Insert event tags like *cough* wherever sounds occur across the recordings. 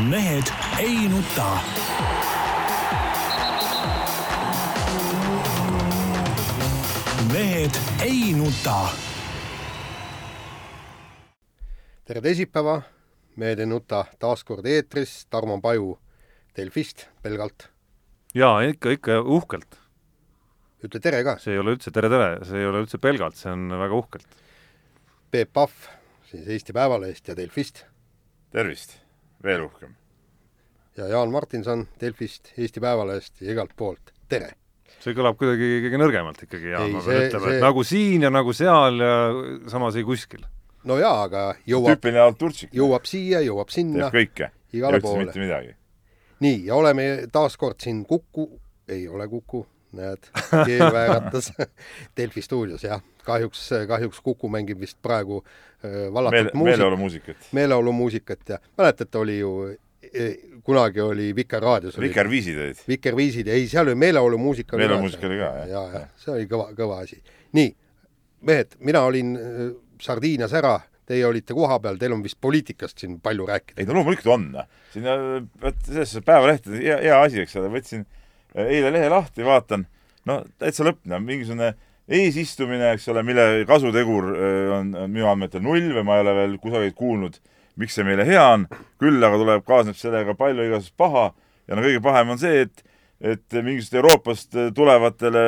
mehed ei nuta. mehed ei nuta. tere teisipäeva, Mehed ei nuta taas kord eetris, Tarmo Paju Delfist pelgalt. jaa, ikka, ikka uhkelt. ütle tere ka. see ei ole üldse tere-tere, see ei ole üldse pelgalt, see on väga uhkelt. Peep Pahv siis Eesti Päevalehest ja Delfist. tervist, veel uhkem. ja Jaan Martinson Delfist, Eesti Päevalehest ja igalt poolt, tere! see kõlab kuidagi kõige nõrgemalt ikkagi, Jaan, ma see- pean ütlema, see- et nagu siin ja nagu seal ja samas ei kuskil. no jaa, aga jõuab, tüüpiline Alturtšik. jõuab siia, jõuab sinna, teeb kõike. igale poole. mitte midagi. nii, ja oleme taas kord siin Kuku, ei ole Kuku, näed, keel vääratas *laughs* Delfi stuudios, jah. kahjuks, kahjuks Kuku mängib vist praegu äh, vallatud Meel, muusikat meeleolumuusikat. meeleolumuusikat ja mäletate, oli ju eh, kunagi oli Vikerraadios Vikerviisid olid. Vikerviisid, ei, seal oli meeleolumuusika. Meeleolumuusika oli ka, jah. ja, ja see oli kõva, kõva asi. nii, mehed, mina olin äh, Sardiinias ära, teie olite kohapeal, teil on vist poliitikast siin palju rääkida. ei no loomulikult on. siin äh, vot selles Päevaleht hea, hea asi, eks ole, võtsin eile lehe lahti, vaatan, no täitsa lõpp, no mingisugune eesistumine, eks ole, mille kasutegur äh, on, on minu andmetel null või ma ei ole veel kusagilt kuulnud, miks see meile hea on, küll aga tuleb, kaasneb sellega palju igasugust paha. Ja no kõige pahem on see, et et mingisugust Euroopast tulevatele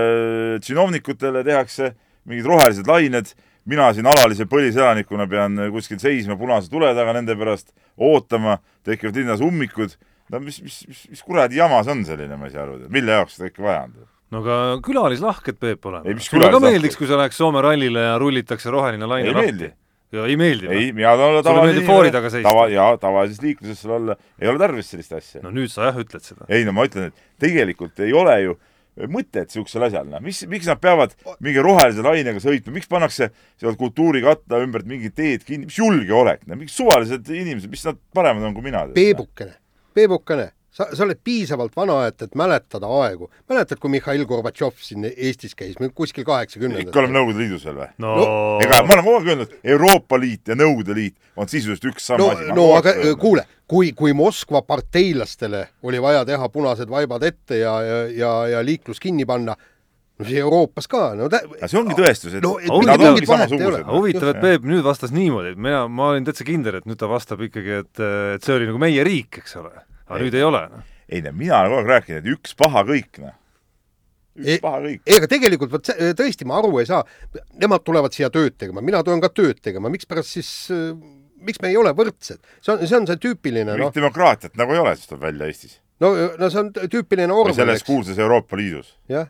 tsinovnikutele tehakse mingid rohelised lained, mina siin alalise põliselanikuna pean kuskil seisma punase tule taga nende pärast, ootama, tekivad linnas ummikud, no mis, mis, mis, mis kuradi jama see on selline, ma ei saa aru, mille jaoks seda kõike vaja on? no aga külalislahked. Ei, mis sulle ka meeldiks, kui sa läheks Soome rallile ja rullitakse roheline laine ei lahti? meeldi. ja ei meeldi ei, või? mina tahan olla meeldib foori taga seista? tava, jaa, tavalises liikluses seal olla, ei ole tarvis sellist asja. no nüüd sa jah ütled seda. ei no ma ütlen, et tegelikult ei ole ju mõtet niisugusel asjal, noh, mis, miks nad peavad mingi rohelise lainega sõitma, miks pannakse seal kultuurikatta ümbert mingid teed kinni, mis julgeolek, no miks suvalised inimesed, mis nad paremad on kui mina? Peebukene, Peebukene, sa, sa oled piisavalt vana, et, et mäletada aegu. mäletad, kui Mihhail Gorbatšov siin Eestis käis, kuskil ikka oleme kaheksakümnendatel? Nõukogude Liidus veel või? no, No, ega ma olen kogu aeg öelnud, Euroopa Liit ja Nõukogude Liit on sisuliselt üks sama no, asi. no aga kuule, kui, kui Moskva parteilastele oli vaja teha punased vaibad ette ja, ja, ja, ja liiklus kinni panna, no see Euroopas ka, no tä... aga see ongi tõestus, et no, et ongi nad ongi samasugused. huvitav, et Peep nüüd vastas niimoodi, et mina, ma olin täitsa kindel, et nüüd ta vastab ikkagi, et, et see oli nagu meie riik, eks ole. Aga Ei. nüüd ei ole, noh. ei no mina olen kogu aeg rääkinud, et üks paha kõik, noh. üks Ei- paha kõik. ei, aga tegelikult vot tõesti, ma aru ei saa, nemad tulevad siia tööd tegema, mina tulen ka tööd tegema, mikspärast siis miks me ei ole võrdsed? see on, see on see tüüpiline noh mingit, demokraatiat nagu ei ole, siis tuleb välja Eestis. no, no see on tüüpiline Orwell, selles kuulsas Euroopa Liidus. jah,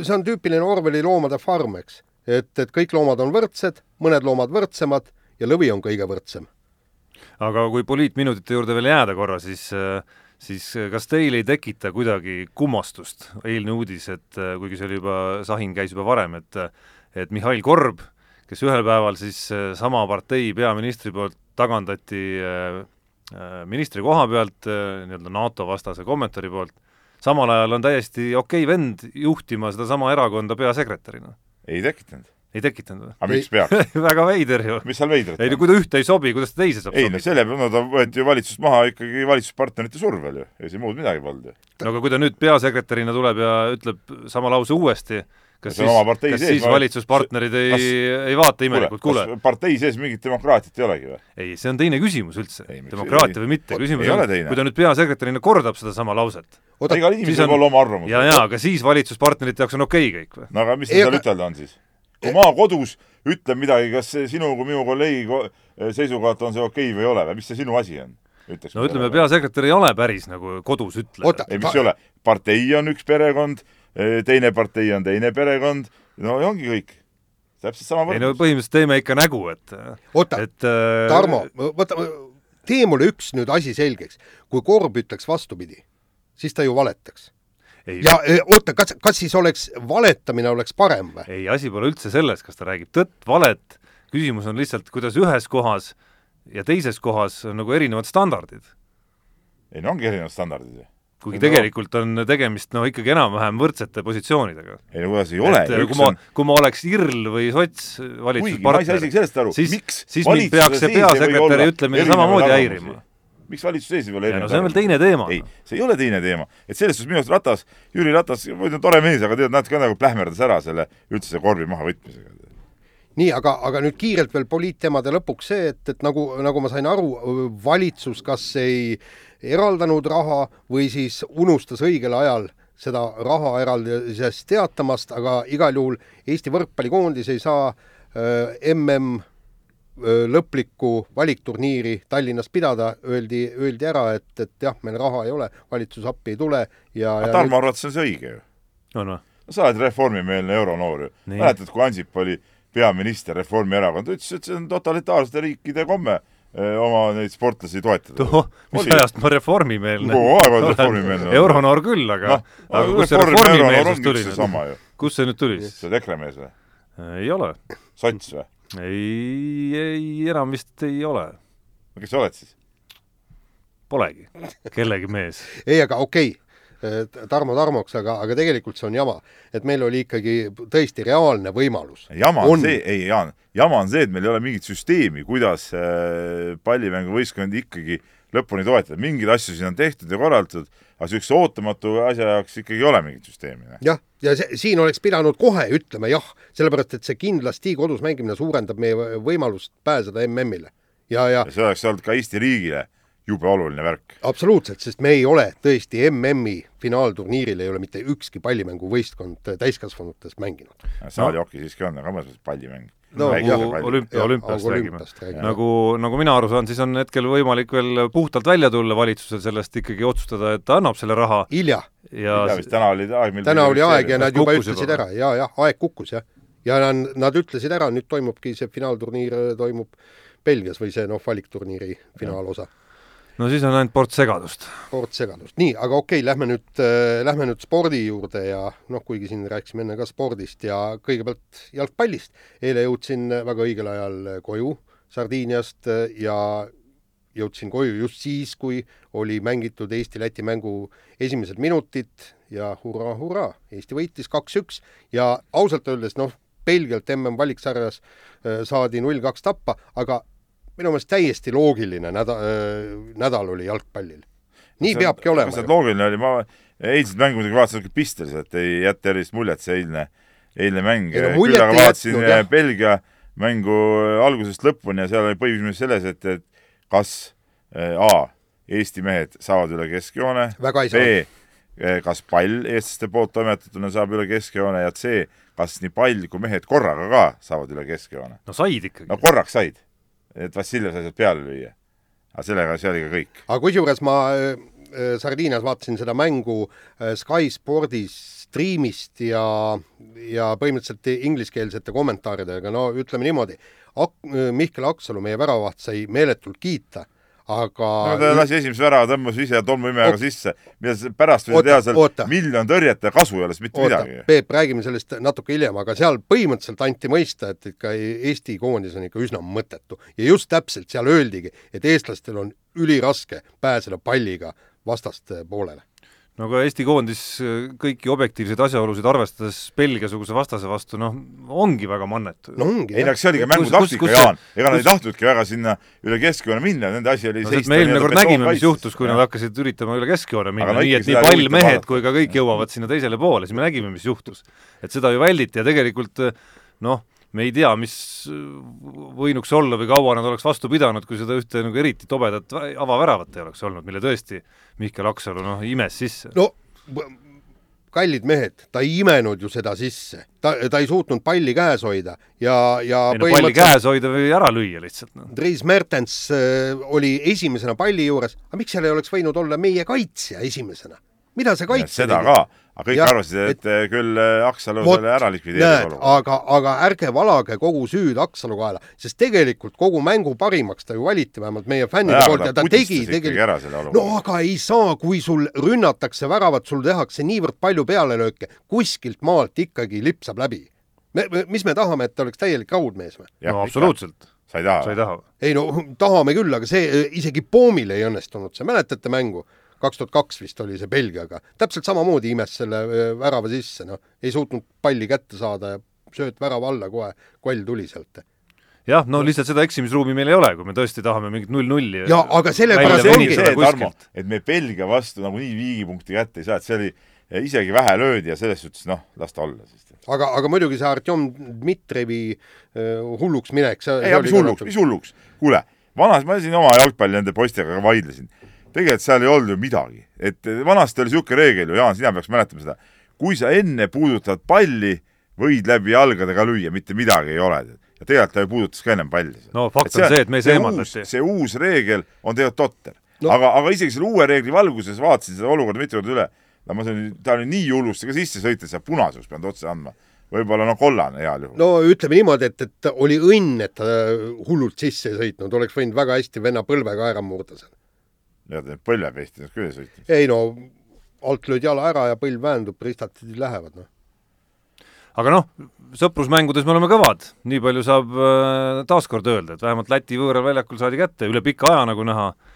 see on tüüpiline Orwelli loomade farm, eks. et, et kõik loomad on võrdsed, mõned loomad võrdsemad ja lõvi on kõige võrdsem. Aga kui poliitminutite juurde veel jääda korra, siis siis kas teil ei tekita kuidagi kummastust eilne uudis, et äh, kuigi see oli juba, sahin käis juba varem, et et Mihhail Korb, kes ühel päeval siis äh, sama partei peaministri poolt tagandati äh, äh, ministri koha pealt äh, nii-öelda NATO vastase kommentaari poolt, samal ajal on täiesti okei vend juhtima sedasama erakonda peasekretärina. ei tekitanud. Ei tekitanud aga miks peaks? või? *laughs* väga veider ju. mis seal veidrat ei no on? kui ta ühte ei sobi, kuidas ta teise saab ei no selle peale, no ta võeti ju valitsusest maha ikkagi valitsuspartnerite survel ju, ei siin muud midagi polnud ju. no aga kui ta nüüd peasekretärina tuleb ja ütleb sama lause uuesti, kas See on siis, kas sees, siis valitsuspartnerid ei, ei vaata imelikult, kuule, kas partei sees mingit demokraatiat ei olegi või? ei, see on teine küsimus üldse, demokraatia ei- või mitte, küsimus on kui ta nüüd peasekretärina kordab sedasama lauset, igal siis inimesel on- võib olla oma arvamus. ja, ja aga siis valitsuspartnerite jaoks on okei okay kõik või? no aga mis Ei, tal ütelda on siis? Kui ma kodus ütlen midagi, kas see sinu kui minu kolleegi ko- seisukohalt on see okei okay või ei ole või mis see sinu asi on? ütleks no ütleme, peasekretär ei ole päris nagu kodus ütleja. Ei, mis ei ole, partei on üks perekond, teine partei on teine perekond, no ja ongi kõik. täpselt sama ei no võrdlus. põhimõtteliselt teeme ikka nägu, et oota, et äh, Tarmo, võta, tee mulle üks nüüd asi selgeks. kui Korb ütleks vastupidi, siis ta ju valetaks. Ei, ja eh, oota, kas, kas siis oleks valetamine oleks parem või? ei, asi pole üldse selles, kas ta räägib tõtt, valet, küsimus on lihtsalt, kuidas ühes kohas ja teises kohas on nagu erinevad standardid. ei no ongi erinevad standardid ju. kuigi No. tegelikult on tegemist noh, ikkagi enam-vähem võrdsete positsioonidega. ei no kuidas ei ole, et kui ma on, kui ma oleks IRL või sots valitsuspartner isegi, sellest aru, siis miks, siis mind peaks see peasekretäri ütlemine samamoodi häirima. Miks valitsus sees ei ole no see on veel teine teema. ei, see ei ole teine teema. et selles suhtes minu arust Ratas, Jüri Ratas, muidu tore mees, aga tead, natuke nagu plähmerdas ära selle üldse korvi mahavõtmisega. nii, aga, aga nüüd kiirelt veel poliitteemade lõpuks see, et, et nagu, nagu ma sain aru, valitsus kas ei eraldanud raha või siis unustas õigel ajal seda raha eraldisest teatamast, aga igal juhul Eesti võrkpallikoondis ei saa äh, MM lõplikku valikturniiri Tallinnas pidada, öeldi, öeldi ära, et, et jah, meil raha ei ole, valitsus appi ei tule ja aga Tarmo arvates on see õige ju. no noh. no sa oled reformimeelne euronoor ju. mäletad, kui Ansip oli peaminister Reformierakond, ütles, et see on totalitaarsete riikide komme oma neid sportlasi toetada. toh, mis ajast ma reformimeelne? kogu aeg oled reformimeelne. euronoor küll, aga no, aga kust see reformimeelsus tuli nüüd? kust see nüüd tuli siis? sa oled EKRE mees või? ei ole. sots või? Ei, ei enam vist ei ole. kes sa oled siis? Polegi kellegi mees *laughs* ei, aga okei okay Tarmo Tarmoks, aga, aga tegelikult see on jama. et meil oli ikkagi tõesti reaalne võimalus. jama on, on see, ei Jaan, jama on see, et meil ei ole mingit süsteemi, kuidas äh, pallimänguvõistkondi ikkagi lõpuni toetada, mingeid asju siin on tehtud ja korraldatud, aga niisuguse ootamatu asja jaoks ikkagi ei ole mingit süsteemi. jah, ja see, siin oleks pidanud kohe ütlema jah, sellepärast et see kindlasti kodus mängimine suurendab meie võimalust pääseda MM-ile. ja, ja, ja see oleks olnud ka Eesti riigile jube oluline värk. absoluutselt, sest me ei ole tõesti MM-i finaalturniiril ei ole mitte ükski pallimänguvõistkond täiskasvanutest mänginud. saalihoki no. siiski on, aga ma mõtlen pallimäng no nagu olümpia, olümpiast räägime. nagu, nagu mina aru saan, siis on hetkel võimalik veel puhtalt välja tulla valitsusel sellest ikkagi otsustada, et ta annab selle raha. hilja. ja vist täna oli aeg, mil täna oli aeg ja nad juba ütlesid juba. ära ja, jah, aeg kukkus jah. ja nad, nad ütlesid ära, nüüd toimubki see finaalturniir toimub Belgias või see noh, valikturniiri finaalosa no siis on ainult ports segadust. ports segadust, nii, aga okei okay,, lähme nüüd äh,, lähme nüüd spordi juurde ja noh, kuigi siin rääkisime enne ka spordist ja kõigepealt jalgpallist. eile jõudsin väga õigel ajal koju Sardiiniast äh, ja jõudsin koju just siis, kui oli mängitud Eesti-Läti mängu esimesed minutid ja hurraa, hurraa, Eesti võitis kaks-üks ja ausalt öeldes noh, Belgialt mm valiksarjas äh, saadi null-kaks tappa, aga minu meelest täiesti loogiline näda- nädal oli jalgpallil. nii see, peabki olema. kas see loogiline oli, ma eilset mängu muidugi vaatasin pisteliselt, ei jäta erilist muljet see eilne, eilne mäng. No, küll aga vaatasin jätnud, äh, Belgia mängu äh, algusest lõpuni ja seal oli põhiküsimus selles, et, et kas äh, A, Eesti mehed saavad üle keskjoone, B, kas pall eestlaste poolt toimetatuna saab üle keskjoone ja C, kas nii pall kui mehed korraga ka saavad üle keskjoone? no said ikkagi. no korraks said et Vassiljev sai sealt peale lüüa. aga sellega, see oli ka kõik. aga kusjuures ma äh, äh, Sardiinias vaatasin seda mängu äh, Sky Spordis striimist ja, ja põhimõtteliselt ingliskeelsete kommentaaridega, no ütleme niimoodi, Ak-, Mihkel Aksalu, meie väravaht, sai meeletult kiita aga no ta lasi esimese värava, tõmbas ise tolmuimejaga sisse, mida pärast võis teha seal miljon tõrjet ja kasu ei ole siis mitte oota, midagi. Peep, räägime sellest natuke hiljem, aga seal põhimõtteliselt anti mõista, et ikka Eesti koondis on ikka üsna mõttetu. ja just täpselt seal öeldigi, et eestlastel on üliraske pääseda palliga vastaste poolele no aga Eesti koondis äh, kõiki objektiivseid asjaolusid arvestades Belgia-suguse vastase vastu, noh, ongi väga mannetu. no ongi, ei no see oligi mängutaktika, Jaan. ega nad ei tahtnudki väga sinna üle keskjoone minna, nende asi oli no, seista me eelmine kord nägime, mis juhtus, kui ja. nad hakkasid üritama üle keskjoone minna, nii et nii pall, mehed kui ka kõik jõuavad sinna teisele poole, siis me nägime, mis juhtus. et seda ju välditi ja tegelikult noh, me ei tea, mis võinuks olla või kaua nad oleks vastu pidanud, kui seda ühte nagu eriti tobedat avaväravat ei oleks olnud, mille tõesti Mihkel Aksalu noh, imes sisse. no kallid mehed, ta ei imenud ju seda sisse, ta, ta ei suutnud palli käes hoida ja, ja ei no palli käes hoida või ära lüüa lihtsalt no.. Dries Mertens äh, oli esimesena palli juures, aga miks seal ei oleks võinud olla meie kaitsja esimesena? mida see kaitsja seda ka aga kõik ja, arvasid, et et küll äh, Aksalu selle ära likvideerib olukorda. aga, aga ärge valage kogu süüd Aksalu kaela, sest tegelikult kogu mängu parimaks ta ju valiti, vähemalt meie fännide ja, poolt ja ta tegi tegelikult, no aga ei saa, kui sul rünnatakse väravat, sul tehakse niivõrd palju pealelööke, kuskilt maalt ikkagi lipsab läbi. me, me, mis me tahame, et ta oleks täielik raudmees või? no absoluutselt. sa ei taha? sa ei taha? ei no tahame küll, aga see isegi Poomil ei õnnestunud, see mäletate mängu? Kaks tuhat kaks vist oli see Belgiaga, täpselt samamoodi imes selle värava sisse, noh, ei suutnud palli kätte saada ja sööt värava alla kohe, koll tuli sealt. jah, no lihtsalt seda eksimisruumi meil ei ole, kui me tõesti tahame mingit null-nulli ja aga sellepärast ongi see. Tarmo, et me Belgia vastu nagunii viigipunkti kätte ei saa, et see oli isegi vähe löödi ja selles suhtes noh, las ta olla siis. aga, aga muidugi see Artjom Dmitrijevi äh, hulluks minek, see ei, mis hulluks, mis hulluks? kuule, vanas, ma siin oma jalgpalli nende poistega vaidlesin. Tegelikult seal ei olnud ju midagi, et vanasti oli niisugune reegel ju, Jaan, sina peaks mäletama seda, kui sa enne puudutad palli, võid läbi jalgade ka lüüa, mitte midagi ei ole. ja tegelikult ta ju puudutas ka ennem palli. no fakt on see, et mees eemaldati. see uus reegel on tegelikult totter no.. aga, aga isegi selle uue reegli valguses vaatasin seda olukorda mitu korda üle no ma sain, ta oli nii hullusti ka sisse sõita, et sa punaseks pidanud otsa andma. võib-olla no kollane heal juhul. no ütleme niimoodi, et, et oli õnn, et ta hullult sisse ei sõitnud, oleks võinud väga hästi venna põlve ka ära murda seal. Tead, need põlvepehti küll ei sõitnud. ei no, alt lööd jala ära ja põlv väändub, ristatid lähevad, noh aga noh, sõprusmängudes me oleme kõvad, nii palju saab äh, taaskord öelda, et vähemalt Läti võõral väljakul saadi kätte üle pika aja, nagu näha äh,.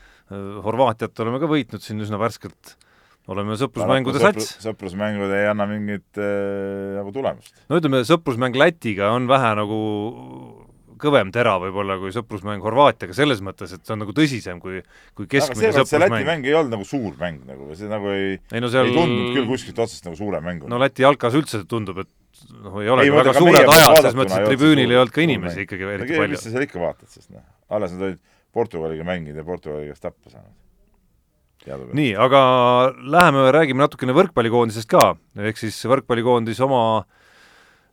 Horvaatiat oleme ka võitnud siin üsna värskelt oleme sõprusmängude sats. sõprusmängud ei anna mingit äh, nagu tulemust. no ütleme, sõprusmäng Lätiga on vähe nagu kõvem tera võib-olla kui sõprusmäng Horvaatiaga, selles mõttes, et see on nagu tõsisem kui, kui keskmine sõprusmäng. see Läti mäng ei olnud nagu suur mäng nagu, see nagu ei, ei, no seal... ei tundunud küll kuskilt otsast nagu suure mänguna. no Läti jalkas üldse tundub, et noh, ei olegi väga suured ajad, selles mõttes, et tribüünil ei olnud ka inimesi ikkagi eriti no, palju. mis sa seal ikka vaatad, sest noh, alles nad olid Portugaliga mänginud ja Portugali käest tappa saanud nii, aga läheme räägime natukene võrkpallikoondisest ka, ehk siis võrkpallikoondis oma äh,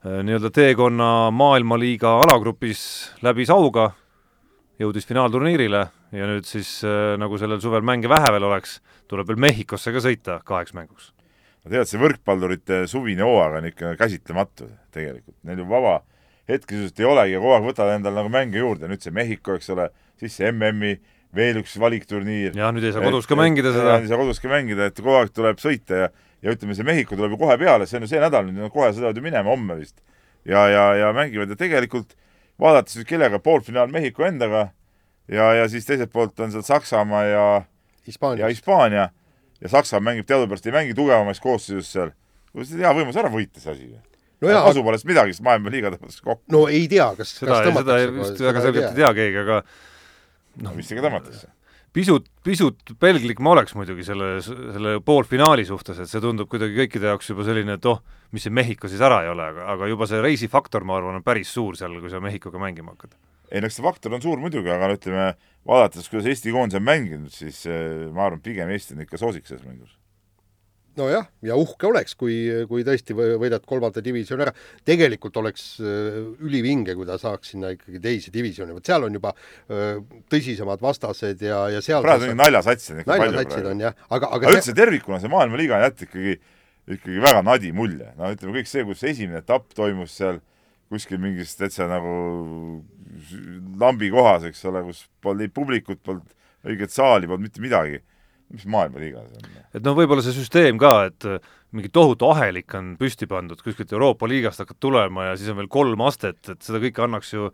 nii-öelda teekonna maailmaliiga alagrupis läbis auga, jõudis finaalturniirile ja nüüd siis, äh, nagu sellel suvel mänge vähe veel oleks, tuleb veel Mehhikosse ka sõita kaheks mänguks. no tead, see võrkpallurite suvine hooaeg on ikka käsitlematu tegelikult, neil ju vaba hetke sisuliselt ei olegi ja kogu aeg võtavad endale nagu mänge juurde, nüüd see Mehhiko, eks ole, siis see MM-i veel üks valikturniir. jah, nüüd ei saa kodus ka mängida seda. ei saa kodus ka mängida, et kogu aeg tuleb sõita ja ja ütleme, see Mehhiko tuleb ju kohe peale, see on ju see nädal, nüüd nad kohe sõidavad ju minema, homme vist. ja, ja, ja mängivad ja tegelikult vaadates nüüd kellega, poolfinaal Mehhiko endaga ja, ja siis teiselt poolt on seal Saksamaa ja Hispaania ja Hispaania ja Saksamaa mängib teadupärast, ei mängi tugevamais koosseisus seal. hea võimalus ära võita see asi no jaa, kasu pole midagi, sest maailma liiga tõmmatakse kokku. no ei tea, kas seda, seda vist väga selgelt ei tea keegi, aga noh, vist ikka tõmmatakse. Pisut, pisut pelglik ma oleks muidugi selle, selle poolfinaali suhtes, et see tundub kuidagi kõikide jaoks juba selline, et oh, mis see Mehhiko siis ära ei ole, aga, aga juba see reisifaktor, ma arvan, on päris suur seal, kui sa Mehhikoga mängima hakkad. ei no eks see faktor on suur muidugi, aga no ütleme, vaadates, kuidas Eesti koondis on mänginud, siis eh, ma arvan, pigem Eesti on ikka soosik selles mängus nojah, ja uhke oleks, kui, kui tõesti võidad kolmanda divisjoni ära. tegelikult oleks äh, ülivinge, kui ta saaks sinna ikkagi teise divisjoni, vot seal on juba äh, tõsisemad vastased ja, ja seal praegu on naljasatsid ikka palju praegu. on jah, aga, aga aga üldse tervikuna see maailmaliiga on jätta ikkagi, ikkagi väga nadi mulje. no ütleme, kõik see, kus esimene etapp toimus seal kuskil mingis täitsa nagu lambi kohas, eks ole, kus polnud ei publikut, polnud õiget saali, polnud mitte midagi mis maailmaliiga see on? et noh, võib-olla see süsteem ka, et äh, mingi tohutu ahelik on püsti pandud, kuskilt Euroopa liigast hakkad tulema ja siis on veel kolm astet, et seda kõike annaks ju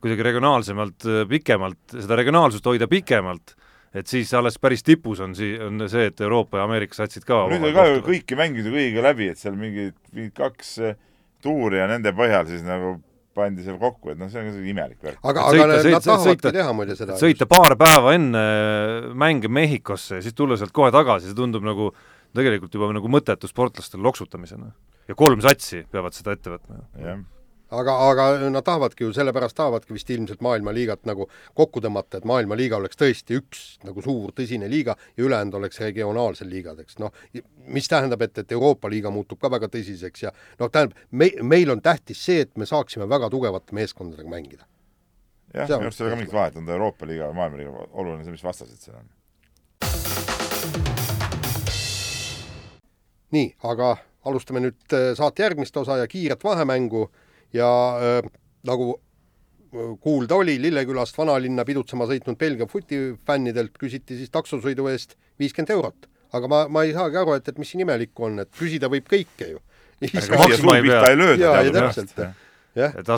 kuidagi regionaalsemalt, äh, pikemalt, seda regionaalsust hoida pikemalt, et siis alles päris tipus on sii-, on see, et Euroopa ja Ameerika satsid ka nüüd on ka ju kõiki mängida kõigiga läbi, et seal mingid, mingid kaks äh, tuuri ja nende põhjal siis nagu pandi seal kokku, et noh, see on ka imelik värk. aga, aga sõita, nad tahavadki teha muide seda. sõita paar päeva enne mänge Mehhikosse ja siis tulla sealt kohe tagasi, see tundub nagu tegelikult juba nagu mõttetu sportlastel loksutamisena. ja kolm satsi peavad seda ette võtma. jah aga, aga nad tahavadki ju, sellepärast tahavadki vist ilmselt maailmaliigat nagu kokku tõmmata, et maailmaliiga oleks tõesti üks nagu suur tõsine liiga ja ülejäänud oleks regionaalsed liigad, eks noh, mis tähendab, et, et Euroopa liiga muutub ka väga tõsiseks ja noh, tähendab, me, meil on tähtis see, et me saaksime väga tugevate meeskondadega mängida. jah, minu arust ei ole ka mingit vahet, on ta Euroopa liiga või maailmaliiga, oluline see, mis vastased seal on. nii, aga alustame nüüd äh, saate järgmist osa ja kiiret vahemängu ja äh, nagu kuulda oli, Lillekülast vanalinna pidutsema sõitnud Belgia futifännidelt küsiti siis taksosõidu eest viiskümmend eurot. aga ma, ma ei saagi aru, et, et mis siin imelikku on, et küsida võib kõike ju. et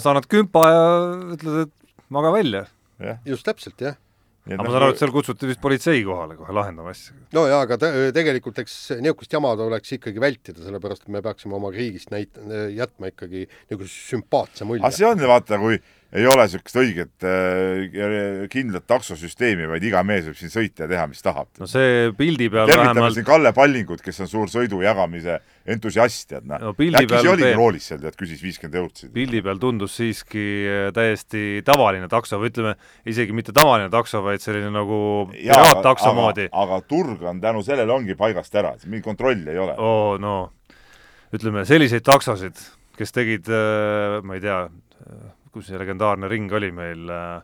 sa annad kümpa ja ütled, et maga välja. just täpselt, jah aga ma saan aru, et seal kutsuti vist politsei kohale kohe lahendama asja. no jaa, aga te, tegelikult eks niisugust jama tuleks ikkagi vältida, sellepärast et me peaksime oma riigist näit-, jätma ikkagi niisuguse sümpaatse mulje. aga see on ju vaata, kui ei ole niisugust õiget äh, kindlat taksosüsteemi, vaid iga mees võib siin sõita ja teha, mis tahab. no see pildi peal tervitame vähemalt siin Kalle Pallingut, kes on suur sõidu jagamise entusiast, tead noh No pildi äkki see oligi Peep- roolis seal, tead, küsis viiskümmend eurot pildi peal tundus siiski äh, täiesti tavaline takso või ütleme, isegi mitte tavaline takso, vaid selline nagu piraattakso moodi. aga turg on tänu sellele ongi paigast ära, mingit kontrolli ei ole. oo no ütleme, selliseid taksosid, kes tegid äh, ma ei tea, kus see legendaarne ring oli meil äh,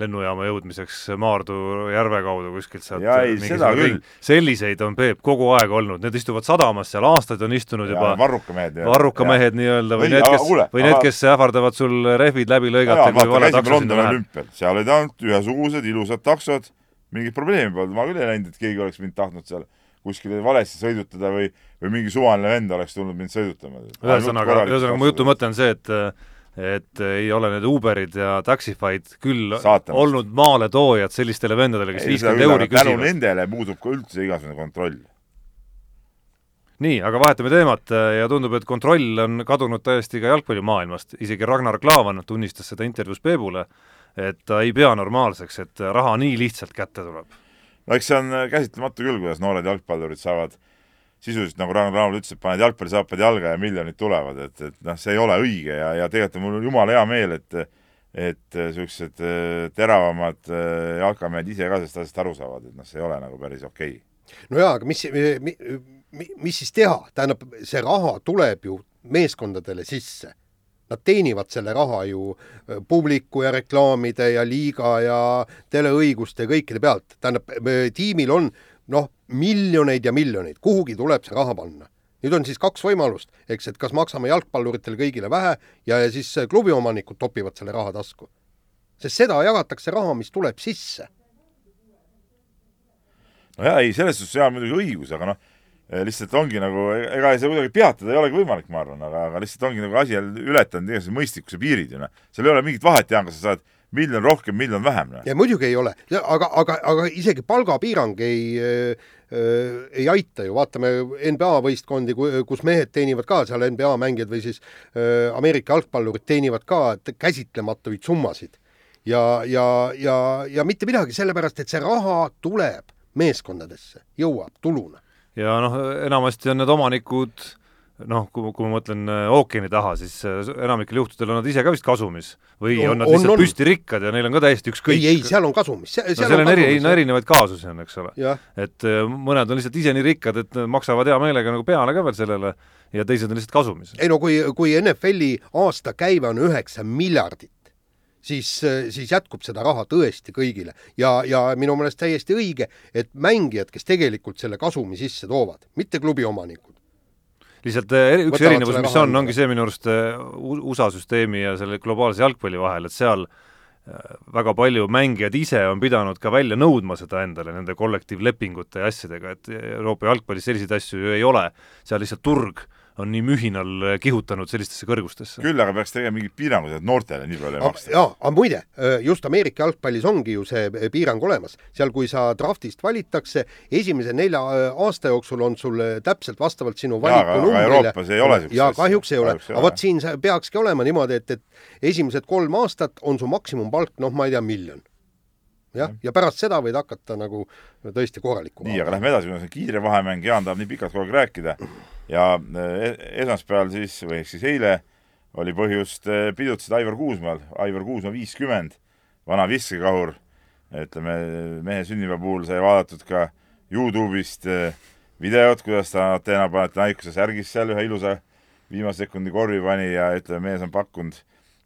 lennujaama jõudmiseks Maardu järve kaudu kuskilt sealt Jaa, ei, mingisugune seda küll. selliseid on Peep kogu aeg olnud, need istuvad sadamas seal, aastaid on istunud juba varrukamehed. varrukamehed nii-öelda või need, kes või need, kes ähvardavad sul rehvid läbi lõigata, kui vale takso sinna läheb. seal olid ainult ühesugused ilusad taksod, mingit probleemi polnud, ma küll ei näinud, et keegi oleks mind tahtnud seal kuskile valesti sõidutada või, või mingi suvaline vend oleks tulnud mind sõidutama. ühesõnaga, ühesõnaga mu jutu mõte on see, et et ei ole need Uberid ja Taxify'd küll Saatanast. olnud maaletoojad sellistele vendadele, kes viiskümmend euri aga tänu küsivad. nendele puudub ka üldse igasugune kontroll. nii, aga vahetame teemat äh, ja tundub, et kontroll on kadunud täiesti ka jalgpallimaailmast, isegi Ragnar Klavan tunnistas seda intervjuus Peebule, et ta ei pea normaalseks, et raha nii lihtsalt kätte tuleb. no eks see on äh, käsitlematu küll, kuidas noored jalgpallurid saavad sisuliselt, nagu Ragnar Klavan ütles, et paned jalgpallisaapad jalga ja miljonid tulevad, et, et noh, see ei ole õige ja, ja tegelikult on mul jumala hea meel, et et niisugused äh, teravamad äh, jalkamehed ise ka sellest asjast aru saavad, et noh, see ei ole nagu päris okei okay.. no jaa, aga mis, mi, mi, mis siis teha, tähendab, see raha tuleb ju meeskondadele sisse. Nad teenivad selle raha ju äh, publiku ja reklaamide ja liiga ja teleõiguste ja kõikide pealt, tähendab, tiimil on noh, miljoneid ja miljoneid, kuhugi tuleb see raha panna. nüüd on siis kaks võimalust, eks, et kas maksame jalgpalluritele kõigile vähe ja, ja siis äh, klubiomanikud topivad selle raha tasku. sest seda jagatakse raha, mis tuleb sisse no jaa, ei, selles suhtes jaa, muidugi õigus, aga noh, lihtsalt ongi nagu, ega saa kuidagi peatada ei olegi võimalik, ma arvan, aga, aga lihtsalt ongi nagu asi ületanud igasuguse mõistlikkuse piirid ju noh. seal ei ole mingit vahet, Jaan, kas sa saad miljon rohkem, miljon vähem, ja muidugi ei ole, aga, aga, aga isegi palgapiirang ei äh, ei aita ju, vaatame NBA võistkondi, kus mehed teenivad ka seal NBA mängijad või siis äh, Ameerika jalgpallurid teenivad ka käsitlematuid summasid. ja, ja, ja, ja mitte midagi, sellepärast et see raha tuleb meeskondadesse, jõuab tuluna. ja noh, enamasti on need omanikud noh, kui, kui ma mõtlen äh, ookeani taha, siis äh, enamikel juhtudel on nad ise ka vist kasumis või on, On- on nad on- lihtsalt on. püstirikkad ja neil on ka täiesti ükskõik. ei, ei, seal on kasumis. no seal on eri, no erinevaid kaasusi on, eks ole. et äh, mõned on lihtsalt ise nii rikkad, et maksavad hea meelega nagu peale ka veel sellele ja teised on lihtsalt kasumis. ei no kui, kui NFL-i aastakäive on üheksa miljardit, siis, siis jätkub seda raha tõesti kõigile ja, ja minu meelest täiesti õige, et mängijad, kes tegelikult selle kasumi sisse toovad, mitte klubi omanikud. Lihtsalt äh, üks Võtavad erinevus, mis on, ongi see minu arust äh, USA süsteemi ja selle globaalse jalgpalli vahel, et seal äh, väga palju mängijad ise on pidanud ka välja nõudma seda endale nende kollektiivlepingute ja asjadega, et Euroopa jalgpallis selliseid asju ju ei ole, seal lihtsalt turg on nii mühinal kihutanud sellistesse kõrgustesse. küll aga peaks tegema mingid piirangud, et noortele nii palju ei maksta. jaa, aga muide, just Ameerika jalgpallis ongi ju see piirang olemas, seal kui sa draftist valitakse, esimese nelja aasta jooksul on sul täpselt vastavalt sinu valikunumbrile Euroopas ei ole jaa, asja. kahjuks ei ole, aga vot siin peakski olema niimoodi, et, et esimesed kolm aastat on su maksimumpalk, noh, ma ei tea, miljon. jah, ja pärast seda võid hakata nagu tõesti korralikku nii, aga lähme edasi, see on kiire vahemäng, Jaan tahab nii pikalt kogu aeg rääkida. Ja eh, esmaspäeval siis või ehk siis eile oli põhjust eh, pidutseda Aivar Kuusmaal, Aivar Kuusmaa viiskümmend, vana viskekahur, ütleme mehe sünnipäeva puhul sai vaadatud ka Youtube'ist eh, videot, kuidas ta Ateena Panathinaikose särgis seal ühe ilusa viimase sekundi korvi pani ja ütleme, mees on pakkunud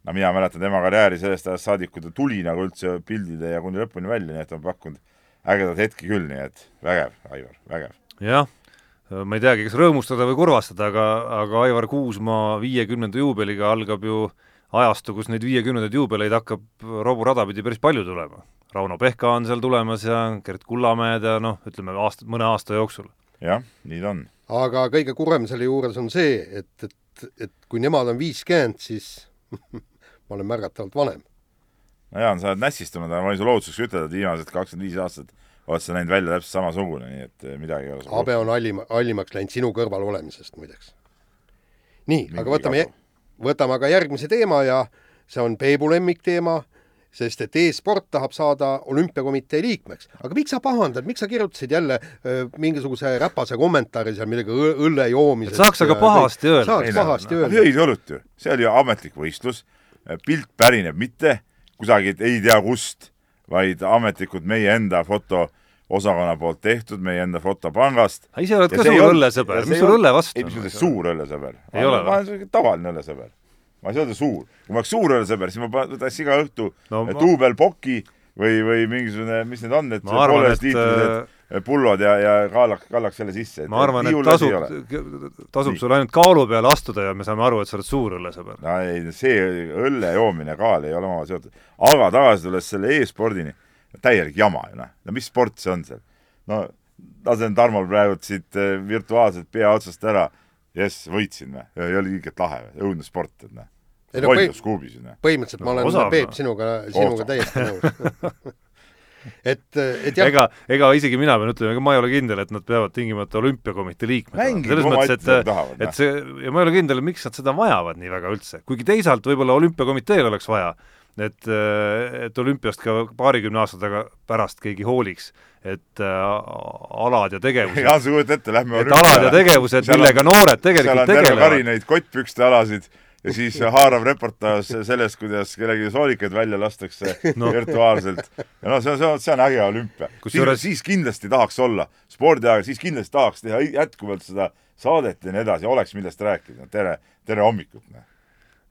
no mina mäletan tema karjääri sellest ajast saadik, kui ta tuli nagu üldse pildide ja kuni lõpuni välja, nii et ta on pakkunud ägedaid hetki küll, nii et vägev, Aivar, vägev. jah, ma ei teagi, kas rõõmustada või kurvastada, aga, aga Aivar Kuusmaa viiekümnenda juubeliga algab ju ajastu, kus neid viiekümnendaid juubeleid hakkab roburada pidi päris palju tulema. Rauno Pehka on seal tulemas ja Gert Kullamäed ja noh, ütleme aasta, mõne aasta jooksul. jah, nii ta on. aga kõige kurvem selle juures on see, et, et, et kui nemad on viiskümmend, siis *laughs* ma olen märgatavalt vanem. no Jaan, sa oled nässistunud, aga ma võin sulle lohutuseks ütelda, et viimased kakskümmend viis aastat oled sa näinud välja täpselt samasugune, nii et eh, midagi ei ole habe on hallim, hallimaks läinud sinu kõrval olemisest muideks. nii, aga võtame võtame aga järgmise teema ja see on Peebu lemmikteema, sest et e-sport tahab saada olümpiakomitee liikmeks. aga miks sa pahandad, miks sa kirjutasid jälle öö, mingisuguse räpase kommentaari seal midagi õlle joomisest? Saaks aga pahasti öelda. saaks pahasti öelda. jõid õlut ju, see oli ju ametlik võistlus, pilt pärineb mitte kusagilt ei tea kust, vaid ametlikult meie enda fotoosakonna poolt tehtud, meie enda fotopangast. ise oled Ja ka suur õllesõber, mis sul õlle vastu ei, mis mõttes suur õllesõber? Ei ole ma olen selline tavaline õllesõber. ma ei saa öelda suur. kui ma oleks suur õllesõber, siis ma võtaks iga õhtu No no, ma- duubelpoki või, või mingisugune, mis need on, need et, pooleteistliitrised pullod ja, ja kaalaks, kallaks selle sisse. ma arvan, et tasub, tasub sul ainult kaalu peale astuda ja me saame aru, et sa oled suur õllesõber. no ei, see õlle joomine ja kaal ei ole omavahel seotud. aga tagasi tulles selle e-spordini, täielik jama ju noh, no mis sport see on seal? no lasen Tarmol praegu siit eh, virtuaalselt pea otsast ära, jess, võitsin või, ei ole ilgelt lahe või, õudne sport, et noh. Lollus kuubis ju noh. põhimõtteliselt ma olen Peep noh. sinuga, sinuga täiesti nõus. *laughs* et, et jah, ega, ega isegi mina pean ütlema, ega ma ei ole kindel, et nad peavad tingimata olümpiakomitee liikmed Mängige selles mõttes, ette, et tahavad, noh. et see, ja ma ei ole kindel, miks nad seda vajavad nii väga üldse, kuigi teisalt võib-olla olümpiakomiteel oleks vaja, et, et olümpiast ka paarikümne aasta taga pärast keegi hooliks, et äh, alad ja tegevused. Jaan, sa kujutad ette, lähme et alad ja tegevused, millega noored seal tegelikult on terve kari tegelevad, neid kottpükste alasid ja siis haarav reportaaž sellest, kuidas kellelgi soolikaid välja lastakse no. Virtuaalselt. ja noh, see on, see on, see on äge olümpia. Kusjuures- siis kindlasti tahaks olla spordiaeg, siis kindlasti tahaks teha jätkuvalt seda saadet ja nii edasi, oleks millest rääkida. tere, tere hommikut.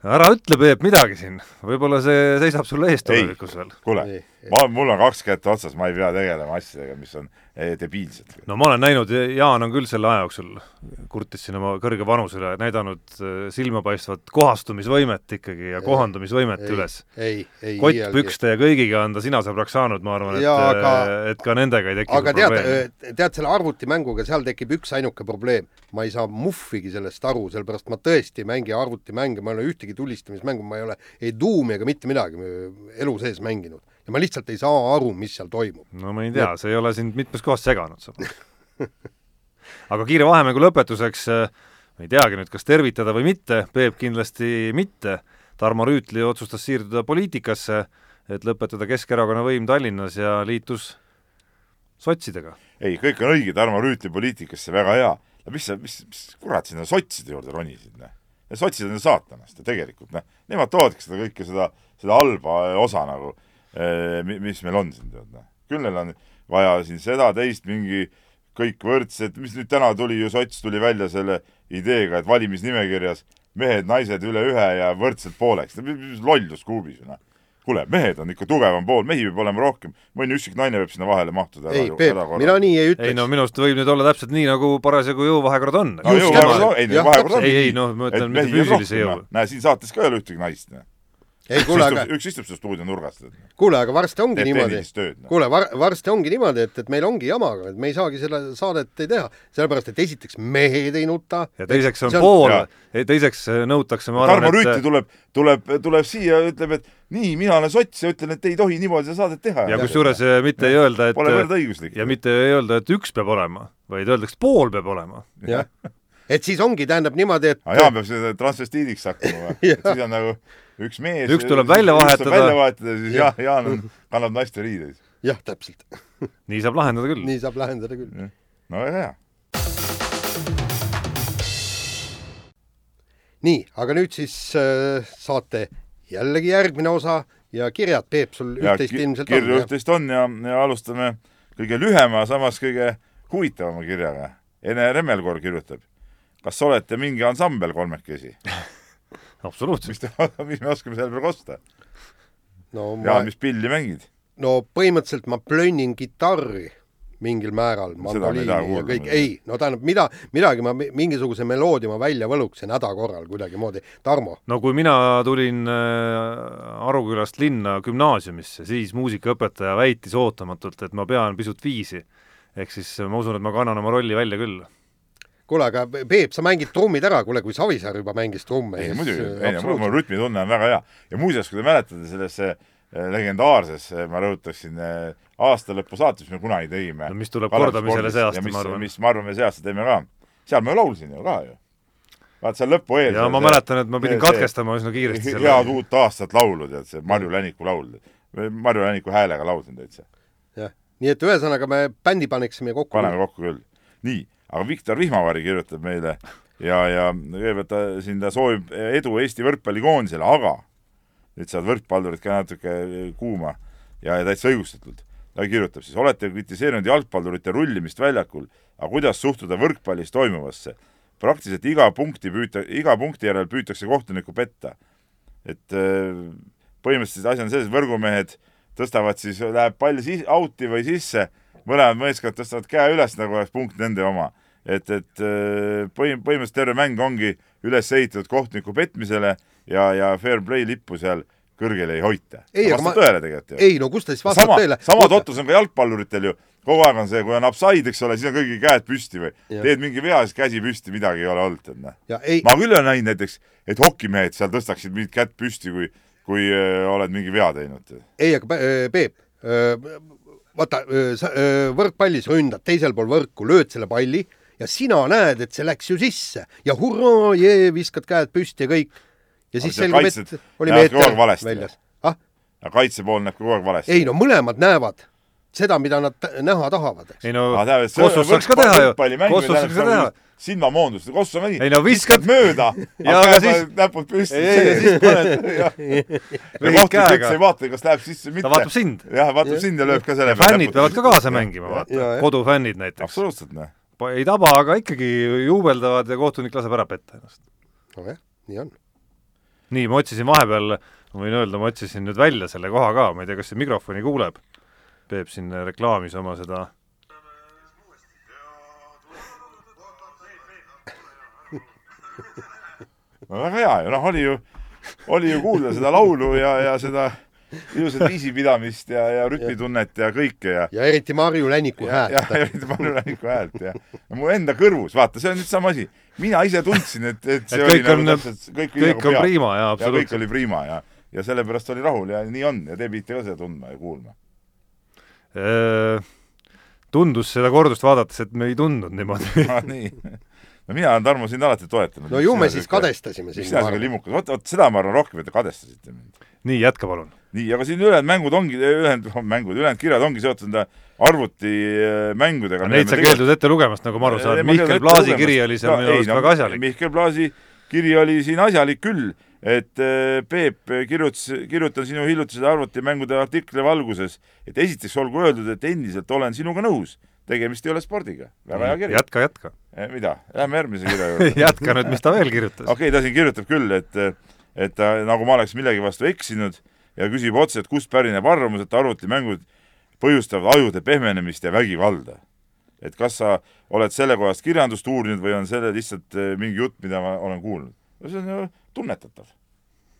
ära ütle, Peep, midagi siin, võib-olla see seisab sulle ees tulevikus veel. kuule ma, mul on kaks kätt otsas, ma ei pea tegelema asjadega, mis on eh, debiilsed. no ma olen näinud, Jaan on küll selle aja jooksul, kurtis siin oma kõrge vanuse üle, näidanud äh, silmapaistvat kohastumisvõimet ikkagi ja kohandumisvõimet ei, üles. ei, ei. kottpükste ja kõigiga on ta sinasõbraks saanud, ma arvan, et Jaa,, aga- et ka nendega ei teki aga tead tead selle arvutimänguga, seal tekib üksainuke probleem. ma ei saa muhvigi sellest aru, sellepärast ma tõesti ei mängi arvutimänge, ma ei ole ühtegi tulistamismängu, ma ei ole ei Doomi ega mitte midagi elu sees mänginud ja ma lihtsalt ei saa aru, mis seal toimub. no ma ei tea, see ei ole sind mitmes kohas seganud samas. *laughs* aga kiire vahemängu lõpetuseks, ma ei teagi nüüd, kas tervitada või mitte, Peep kindlasti mitte, Tarmo Rüütli otsustas siirduda poliitikasse, et lõpetada Keskerakonna võim Tallinnas ja liitus sotsidega. ei, kõik on õige, Tarmo Rüütli poliitikasse väga hea. no mis sa, mis, mis kurat sinna sotside juurde ronisid, noh. Sotsid on ju saatanast ja tegelikult noh, nemad toovadki seda kõike seda, seda halba osa nagu, mis meil on siin, tead noh. küll neil on vaja siin seda, teist, mingi kõik võrdsed, mis nüüd täna tuli ju, sots tuli välja selle ideega, et valimisnimekirjas mehed-naised üle ühe ja võrdselt pooleks, lollus kuubis ju noh kuule, mehed on ikka tugevam pool, mehi peab olema rohkem, mõni üksik naine võib sinna vahele mahtuda. ei, Peep, mina nii ei ei ütleks no minu arust võib nüüd olla täpselt nii, nagu parasjagu jõuvahekord on. no ei ei, ei noh, ma ütlen mitte füüsilise jõu noh.. näe, siin saates ka ei ole ühtegi naist. ei, kuule, aga, üks istub seal stuudio nurgas. kuule, aga varsti ongi teeb niimoodi, noh. kuule, var-, varsti ongi niimoodi, et, et meil ongi jama, et me ei saagi selle saadet ei teha, sellepärast et esiteks mehed ei nuta ja teiseks on on- pool teiseks nõutakse, ma Tarmo arvan, Rüütli et tuleb, tuleb, tuleb siia ja ütleb, et nii, mina olen sots ja ütlen, et ei tohi niimoodi seda saadet teha. ja kusjuures eh, mitte ei öelda, Pole et võrdõiguslik. ja mitte ei öelda, et üks peab olema, vaid öeldakse, et pool peab olema. *laughs* jah, et siis ongi, tähendab niimoodi, et aga Jaan peab seda transvestiidiks hakkama *laughs* või? et siis on nagu üks mees. Üks tuleb välja vahetada. välja vahetada siis Jaan, Jaan on, kannab naiste riideid. jah, täpselt, *laughs* nii saab lahendada küll. nii saab lahendada küll. no väga hea. nii, aga nüüd siis äh, saate jällegi järgmine osa ja kirjad, Peep, sul üht-teist ilmselt kirju on, jah? üht-teist on ja, ja alustame kõige lühema, samas kõige huvitavama kirjaga. Ene Remmelkoor kirjutab. Kas olete mingi ansambel kolmekesi? *laughs* absoluutselt. mis te, *laughs* mis me oskame selle peale kosta? no ma Jaan, mis pilli mängid? no põhimõtteliselt ma plönnin kitarri mingil määral, mandoliini ja kõik, ei, no tähendab, mida, midagi ma, mingisuguse meloodia ma välja võluksin häda korral kuidagimoodi. Tarmo, no kui mina tulin äh, Arukülast linna gümnaasiumisse, siis muusikaõpetaja väitis ootamatult, et ma pean pisut viisi. ehk siis ma usun, et ma kannan oma rolli välja küll. kuule, aga Peep, sa mängid trummid ära, kuule, kui Savisaar juba mängis trumme. ei muidugi, ei no mul, rütmitunne on väga hea. ja muuseas, kui te mäletate sellesse eh, legendaarses, ma rõhutaksin, aastalõpu saates, mis me kunagi tegime. No mis tuleb kordamisele see aasta, mis, ma arvan. mis ma arvan, me see aasta teeme ka. seal ma ju laulsin ju ka ju. vaat seal lõpu eel ja ma mäletan, et ma pidin katkestama üsna kiiresti selle head uut aastat laulu, tead, see Marju Läniku laul. Marju Läniku häälega laulsin täitsa. jah, nii et ühesõnaga me bändi paneksime kokku. paneme kokku küll. nii, aga Viktor Vihmavari kirjutab meile ja, ja kõigepealt ta siin, ta soovib edu Eesti võrkpallikoondisele, aga nüüd saavad võrkpallurid ka natuke kuuma ja, ja täitsa õigustatult. ta kirjutab siis, olete kritiseerinud jalgpallurite rullimist väljakul, aga kuidas suhtuda võrkpallis toimuvasse? praktiliselt iga punkti püüta, iga punkti järel püütakse kohtunikku petta. et äh, põhimõtteliselt asi on selles, võrgumehed tõstavad siis, läheb pall siis out'i või sisse, mõlemad meeskonnad tõstavad käe üles, nagu oleks punkt nende oma. et, et äh, põhim-, põhimõtteliselt terve mäng ongi üles ehitatud kohtuniku petmisele ja, ja fair play lippu seal kõrgel ei hoita. vastab ma... tõele tegelikult ju. ei no kus ta siis vastab sama, tõele? sama totrus on ka jalgpalluritel ju, kogu aeg on see, kui on upside, eks ole, siis on kõigil käed püsti või ja. teed mingi vea, siis käsi püsti, midagi ei ole olnud, tead noh. ma küll olen näinud näiteks, et hokimehed seal tõstaksid mingit kätt püsti, kui, kui öö, äh, oled mingi vea teinud. ei, aga äh, Peep, vaata, sa võrkpallis ründad teisel pool võrku, lööd selle palli ja sina näed, et see läks ju sisse ja hurraa, jee, viskad käed püsti ja kõik ja siis selgub, et oli meeter väljas. ah? kaitse pool näeb kogu aeg valesti. ei no mõlemad näevad seda, mida nad näha tahavad, eks. ei no Kossus saaks ka teha ju, Kossus saaks ka teha silmamoondust, Kossus on nii. ei no viskad mööda, *laughs* aga siis näpud püsti. siis paned. ja kohtunik üldse ei vaata, kas läheb sisse või mitte. ta vaatab sind. jah, vaatab sind ja lööb ka selle peale. fännid peavad ka kaasa mängima, vaata. kodufännid näiteks. absoluutselt, noh. ei taba, aga ikkagi juubeldavad ja kohtunik laseb ära petta ennast. nojah, nii on nii, ma otsisin vahepeal, ma võin öelda, ma otsisin nüüd välja selle koha ka, ma ei tea, kas see mikrofoni kuuleb. Peep siin reklaamis oma seda no väga hea ju, noh, oli ju, oli ju kuulda seda laulu ja, ja seda ilusat *laughs* viisipidamist ja, ja rütmitunnet ja kõike ja ja eriti Marju Läniku häält. jah, *laughs* eriti Marju Läniku häält ja, ja mu enda kõrvus, vaata, see on nüüd sama asi. mina ise tundsin, et, et see et oli nagu täpselt, kõik, kõik nagu on prima ja absoluutselt. kõik oli prima ja, ja sellepärast oli rahul ja nii on ja te pidite ka seda tundma ja kuulma tundus seda kordust vaadates, et me ei tundnud niimoodi *laughs* ah, nii no mina olen Tarmo sind alati toetanud. no ju me siis kadestasime sind. mis sina siuke limukas, vot, vot seda ma arvan rohkem, et te kadestasite mind. nii, jätka palun. nii, aga siin ülejäänud mängud ongi, ülejäänud *laughs* mängud, ülejäänud kirjad ongi seotud nende arvutimängudega. Neid sa keeldud ette lugemast, nagu ma aru saan. Mihkel Plaasi kiri oli seal minu arust väga asjalik. Mihkel Plaasi kiri oli siin asjalik küll, et äh, Peep kirjutas, kirjutan sinu hiljutisele arvutimängude artikli valguses, et esiteks olgu öeldud, et endiselt olen sinuga nõus tegemist ei ole spordiga. väga hea kiri. jätka, jätka eh,. mida? Lähme järgmise kirja juurde *laughs* jätka nüüd, mis ta veel kirjutas. okei okay,, ta siin kirjutab küll, et, et ta, nagu ma oleks millegi vastu eksinud ja küsib otse, et kust pärineb arvamus, et arvutimängud põhjustavad ajude pehmenemist ja vägivalda. et kas sa oled sellekohast kirjandust uurinud või on selle lihtsalt mingi jutt, mida ma olen kuulnud? No see on ju tunnetatav.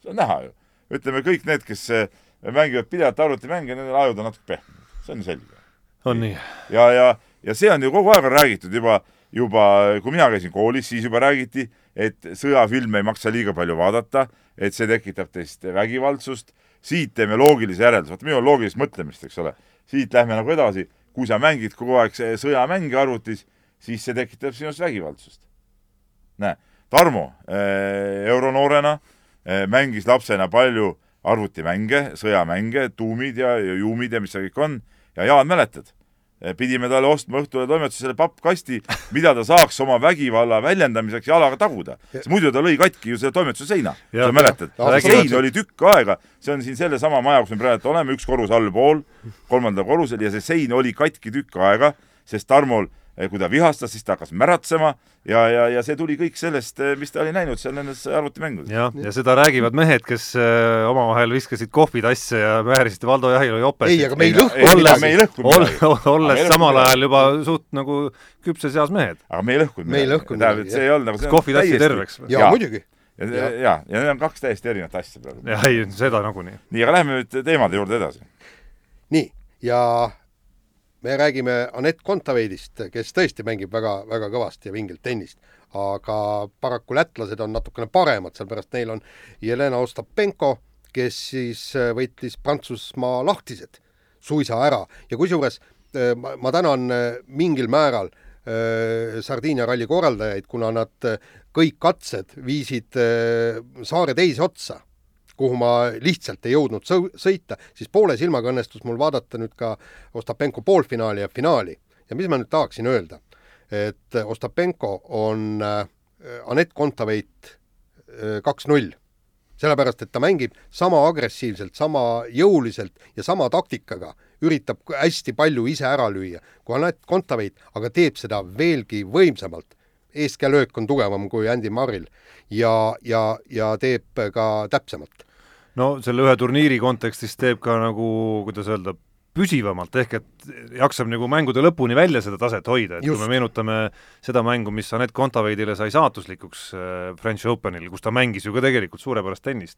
see on näha ju. ütleme, kõik need, kes eh, mängivad pidevalt arvutimänge, nendel ajud on natuke pehmemad, see on selge on nii? ja, ja, ja see on ju kogu aeg on räägitud juba, juba kui mina käisin koolis, siis juba räägiti, et sõjafilme ei maksa liiga palju vaadata, et see tekitab teist vägivaldsust, siit teeme loogilise järelduse, vaata minul on loogilist mõtlemist, eks ole, siit lähme nagu edasi, kui sa mängid kogu aeg sõjamänge arvutis, siis see tekitab sinust vägivaldsust. näe, Tarmo äh, euronoorena äh, mängis lapsena palju arvutimänge, sõjamänge, tuumid ja, juumid ja mis see kõik on, ja Jaan, mäletad? Eh, pidime talle ostma õhtule toimetusele pappkasti, mida ta saaks oma vägivalla väljendamiseks jalaga taguda. muidu ta lõi katki ju selle toimetuse seina. sa mäletad? sein oli tükk aega, see on siin sellesama maja, kus me praegu oleme, üks korrus allpool, kolmandal korrusel ja see sein oli katki tükk aega, sest Tarmol Eh, kui ta vihastas, siis ta hakkas märatsema ja, ja, ja see tuli kõik sellest, eh, mis ta oli näinud seal nendes arvutimängudes. jah, ja seda räägivad mehed, kes äh, omavahel viskasid kohvitasse ja määrisid Valdo Jahilo jopesid. ei, aga me ei lõhku. olles, olles samal ajal juba suht nagu küpses eas mehed. aga me ei lõhkunud midagi. me ei lõhkunud midagi. see ei olnud nagu kohvitassi terveks. jaa, muidugi ja, ja, ja, ja need on kaks täiesti erinevat asja praegu. jah, ei, seda nagunii. nii, aga lähme nüüd teemade juurde edasi. nii, ja me räägime Anett Kontaveidist, kes tõesti mängib väga, väga kõvasti ja vingilt tennist, aga paraku lätlased on natukene paremad, sellepärast neil on Jelena Ostapenko, kes siis äh, võitis Prantsusmaa lahtised suisa ära. Ja kusjuures äh, ma, ma tänan äh, mingil määral Sardiinia ralli korraldajaid, kuna nad kõik katsed viisid saare teise otsa, kuhu ma lihtsalt ei jõudnud sõita, siis poole silmaga õnnestus mul vaadata nüüd ka Ostapenko poolfinaali ja finaali. ja mis ma nüüd tahaksin öelda, et Ostapenko on äh, Anett Kontaveit äh, kaks-null sellepärast, et ta mängib sama agressiivselt, sama jõuliselt ja sama taktikaga, üritab hästi palju ise ära lüüa kui Anett Kontaveit, aga teeb seda veelgi võimsamalt. eeskäelöök on tugevam kui Andy Murray'l ja, ja, ja teeb ka täpsemalt. No selle ühe turniiri kontekstis teeb ka nagu, kuidas öelda, püsivamalt, ehk et jaksab nagu mängude lõpuni välja seda taset hoida, et Just. kui me meenutame seda mängu, mis Anett Kontaveidile sai saatuslikuks äh, French Openil, kus ta mängis ju ka tegelikult suurepärast tennist,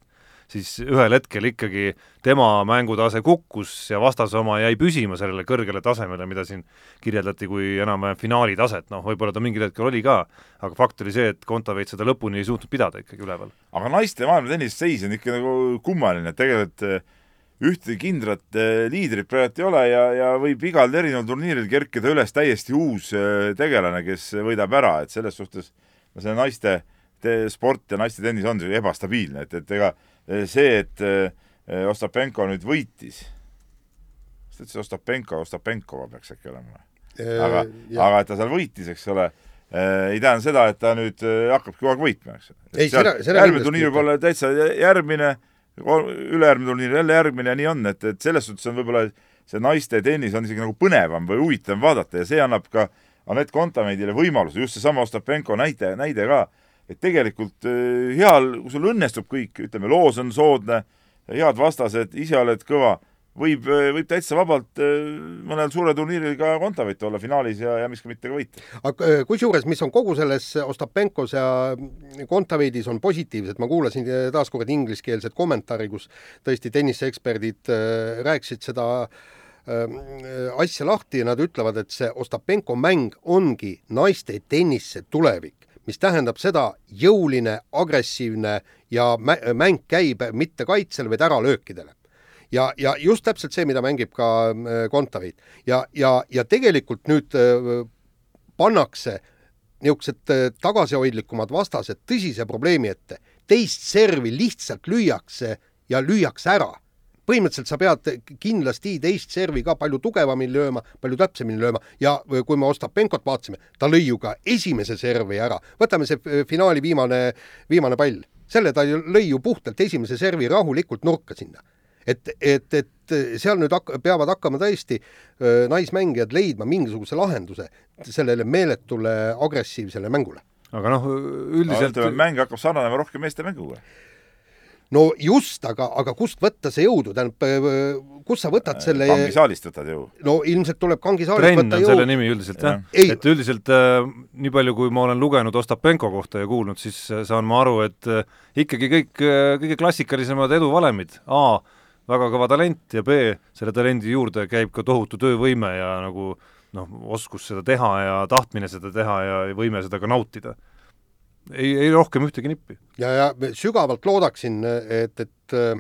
siis ühel hetkel ikkagi tema mängutase kukkus ja vastase oma jäi püsima sellele kõrgele tasemele, mida siin kirjeldati kui enam-vähem finaali taset, noh, võib-olla ta mingil hetkel oli ka, aga fakt oli see, et Kontaveit seda lõpuni ei suutnud pidada ikkagi üleval. aga naiste maailma tennises seis on ikka nagu kummaline, et tegelikult äh, ühtegi kindlat äh, liidrit praegu ei ole ja, ja võib igal erineval turniiril kerkida üles täiesti uus äh, tegelane, kes võidab ära, et selles suhtes no see naiste sport ja naiste tennis on ebastabiilne, et, et ega see, et Ostapenko nüüd võitis, kas ta ütles Ostapenko, Ostapenkova peaks äkki olema? aga, aga et ta seal võitis, eks ole, ei tähenda seda, et ta nüüd hakkabki kogu aeg võitma, eks. järgmine turniir võib olla täitsa järgmine ülejärgmine turniir jälle järgmine ja nii on, et, et selles suhtes on võib-olla see naiste tennis on isegi nagu põnevam või huvitavam vaadata ja see annab ka Anett Kontaveidile võimaluse, just seesama Ostapenko näide, näide ka, et tegelikult äh, heal, kui sul õnnestub kõik, ütleme, loos on soodne, head vastased, ise oled kõva võib, võib täitsa vabalt äh, mõnel suurel turniiril ka Kontaveit olla finaalis ja, ja miks ka mitte ka võita. aga äh, kusjuures, mis on kogu selles Ostapenkos ja Kontaveidis on positiivset, ma kuulasin äh, taaskord ingliskeelset kommentaari, kus tõesti tenniseeksperdid rääkisid seda asja lahti ja nad ütlevad, et see Ostapenko mäng ongi naiste tennise tulevik mis tähendab seda jõuline, agressiivne ja mäng käib mitte kaitsele, vaid äralöökidele ja, ja just täpselt see, mida mängib ka äh, Kontaveit ja, ja, ja tegelikult nüüd äh, pannakse niisugused äh, tagasihoidlikumad vastased tõsise probleemi ette. teist servi lihtsalt lüüakse ja lüüakse ära. Põhimõtteliselt sa pead kindlasti teist servi ka palju tugevamini lööma, palju täpsemini lööma ja kui me Ostapenkot vaatasime, ta lõi ju ka esimese servi ära. võtame see finaali viimane, viimane pall, selle ta lõi ju puhtalt esimese servi rahulikult nurka sinna et, et, et seal nüüd hak-, peavad hakkama tõesti naismängijad leidma mingisuguse lahenduse sellele meeletule agressiivsele mängule. aga noh, üldiselt no, mäng hakkab sarnanema rohkem meeste mänguga no just, aga, aga kust võtta see jõudu, tähendab, kust sa võtad selle kangisaalist võtad jõu? no ilmselt tuleb kangisaalist Trenn võtta jõu. selle nimi üldiselt jah ja.. et üldiselt äh, nii palju, kui ma olen lugenud Ostapenko kohta ja kuulnud, siis saan ma aru, et äh, ikkagi kõik äh, kõige klassikalisemad eduvalemid, A väga kõva talent ja B, selle talendi juurde käib ka tohutu töövõime ja nagu noh, oskus seda teha ja tahtmine seda teha ja võime seda ka nautida. Ei, ei rohkem ühtegi nippi. ja, ja sügavalt loodaksin, et, et äh,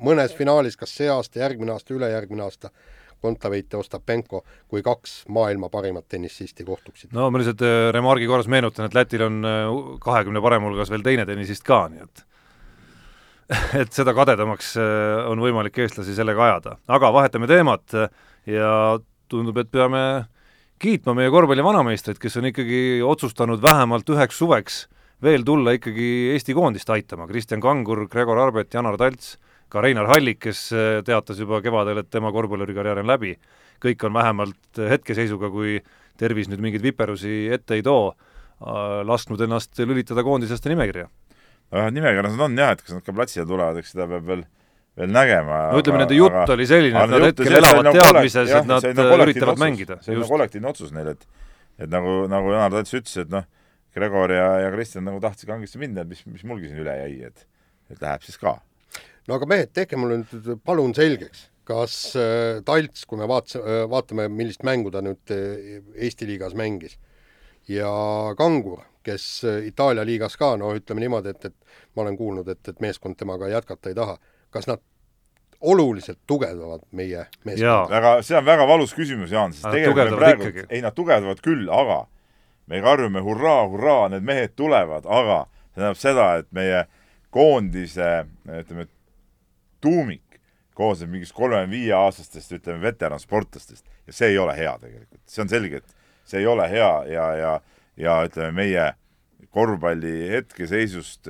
mõnes finaalis, kas see aasta, järgmine aasta, ülejärgmine aasta, Kontaveit ja Ostapenko kui kaks maailma parimat tennisisti kohtuksid. no ma lihtsalt äh, remargi korras meenutan, et Lätil on äh, kahekümne parema hulgas veel teine tennisist ka, nii et *laughs* et seda kadedamaks on võimalik eestlasi sellega ajada. aga vahetame teemat ja tundub, et peame kiitma meie korvpalli vanameistreid, kes on ikkagi otsustanud vähemalt üheks suveks veel tulla ikkagi Eesti koondist aitama, Kristjan Kangur, Gregor Arbet, Janar Talts, ka Reinar Hallik, kes äh, teatas juba kevadel, et tema korvpallurikarjäär on läbi, kõik on vähemalt hetkeseisuga, kui tervis nüüd mingeid viperusi ette ei too, lasknud ennast lülitada koondislaste nimekirja. Vähemalt nimekirjas nad on jah, et kas nad ka platsile tulevad, eks seda peab veel veel nägema. no ütleme, nende jutt aga, oli selline, et nad hetkel elavad nagu teadmises, et nad nagu üritavad otsus, mängida. see on nagu kollektiivne otsus neil, et et nagu, nagu Janar Tats ütles, et noh, Gregor ja, ja Kristjan nagu tahtsid kangesti minna, et mis, mis mulgi siin üle jäi, et et läheb siis ka. no aga mehed, tehke mulle nüüd palun selgeks, kas äh, Talts, kui me vaats- äh,, vaatame, millist mängu ta nüüd äh, Eesti liigas mängis, ja Kangur kes äh, Itaalia liigas ka, no ütleme niimoodi, et, et ma olen kuulnud, et, et meeskond temaga jätkata ei taha. kas nad oluliselt tugevdavad meie meeskonda? väga, see on väga valus küsimus, Jaan, sest tegelikult me praegu, ei nad tugevdavad küll, aga me karjume hurraa, hurraa, need mehed tulevad, aga see tähendab seda, et meie koondise, ütleme, tuumik koosneb mingist kolmekümne viie aastastest, ütleme, veteransportlastest ja see ei ole hea tegelikult. see on selge, et see ei ole hea ja, ja, ja ütleme, meie korvpalli hetkeseisust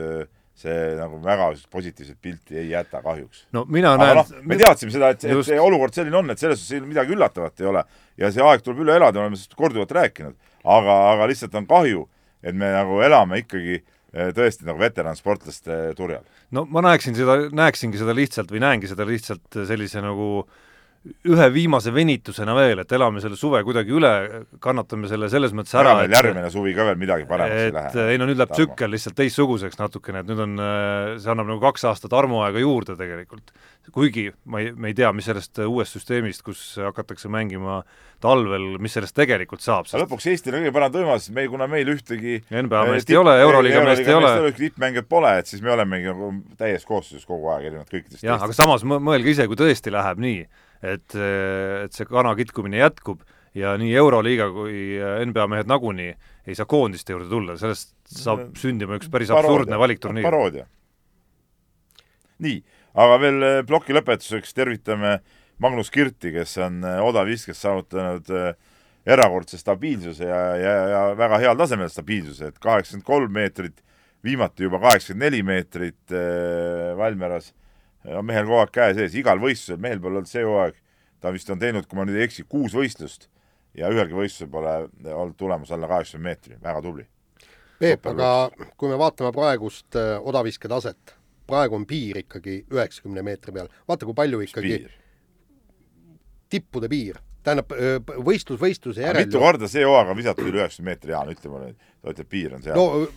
see nagu väga positiivset pilti ei jäta kahjuks. no mina aga näen noh, me teadsime seda, et, et see olukord selline on, et selles suhtes midagi üllatavat ei ole ja see aeg tuleb üle elada, oleme sellest korduvalt rääkinud, aga, aga lihtsalt on kahju, et me nagu elame ikkagi eh, tõesti nagu veteransportlaste turjal. no ma näeksin seda, näeksingi seda lihtsalt või näengi seda lihtsalt sellise nagu ühe viimase venitusena veel, et elame selle suve kuidagi üle, kannatame selle selles mõttes ära, et järgmine suvi ka veel midagi paremaks ei lähe. ei no nüüd läheb tsükkel lihtsalt teistsuguseks natukene, et nüüd on, see annab nagu kaks aastat armuaega juurde tegelikult. kuigi ma ei, me ei tea, mis sellest uuest süsteemist, kus hakatakse mängima talvel, mis sellest tegelikult saab. aga lõpuks Eestil on kõige parem võimalus, me, kuna meil ühtegi NBA meest ei ole, Euroliiga meest ei ole. tippmängijat pole, et siis me olemegi nagu täies koosseisus kogu aeg, erinevalt kõikidest jah, aga samas mõelge ise, kui tõesti läheb nii, et, et see kana kitkumine jätkub ja nii Euroliiga kui NBA mehed nagunii ei saa koondiste juurde tulla, sellest saab sündima üks päris paroodia, absurdne valikturniir. paroodia. nii, aga veel eh, ploki lõpetuseks tervitame Magnus Kirti, kes on eh, odaviskes saavutanud eh, erakordse stabiilsuse ja, ja, ja väga heal tasemel stabiilsuse, et kaheksakümmend kolm meetrit, viimati juba kaheksakümmend neli meetrit Valmieras on mehel kogu aeg käe sees, igal võistlusel, mehel pole olnud see hooaeg, ta vist on teinud, kui ma nüüd ei eksi, kuus võistlust ja ühelgi võistlusel pole olnud tulemus alla kaheksakümne meetri, väga tubli. Peep, aga kui me vaatame praegust äh, odaviske taset, praegu on piir ikkagi üheksakümne meetri peal, vaata kui palju ikkagi tippude piir, tähendab võistlus võistluse järel. mitu korda see hooaeg on visatud üle üheksakümne meetri, Jaan, ütle mulle sa ütled, piir on seal. no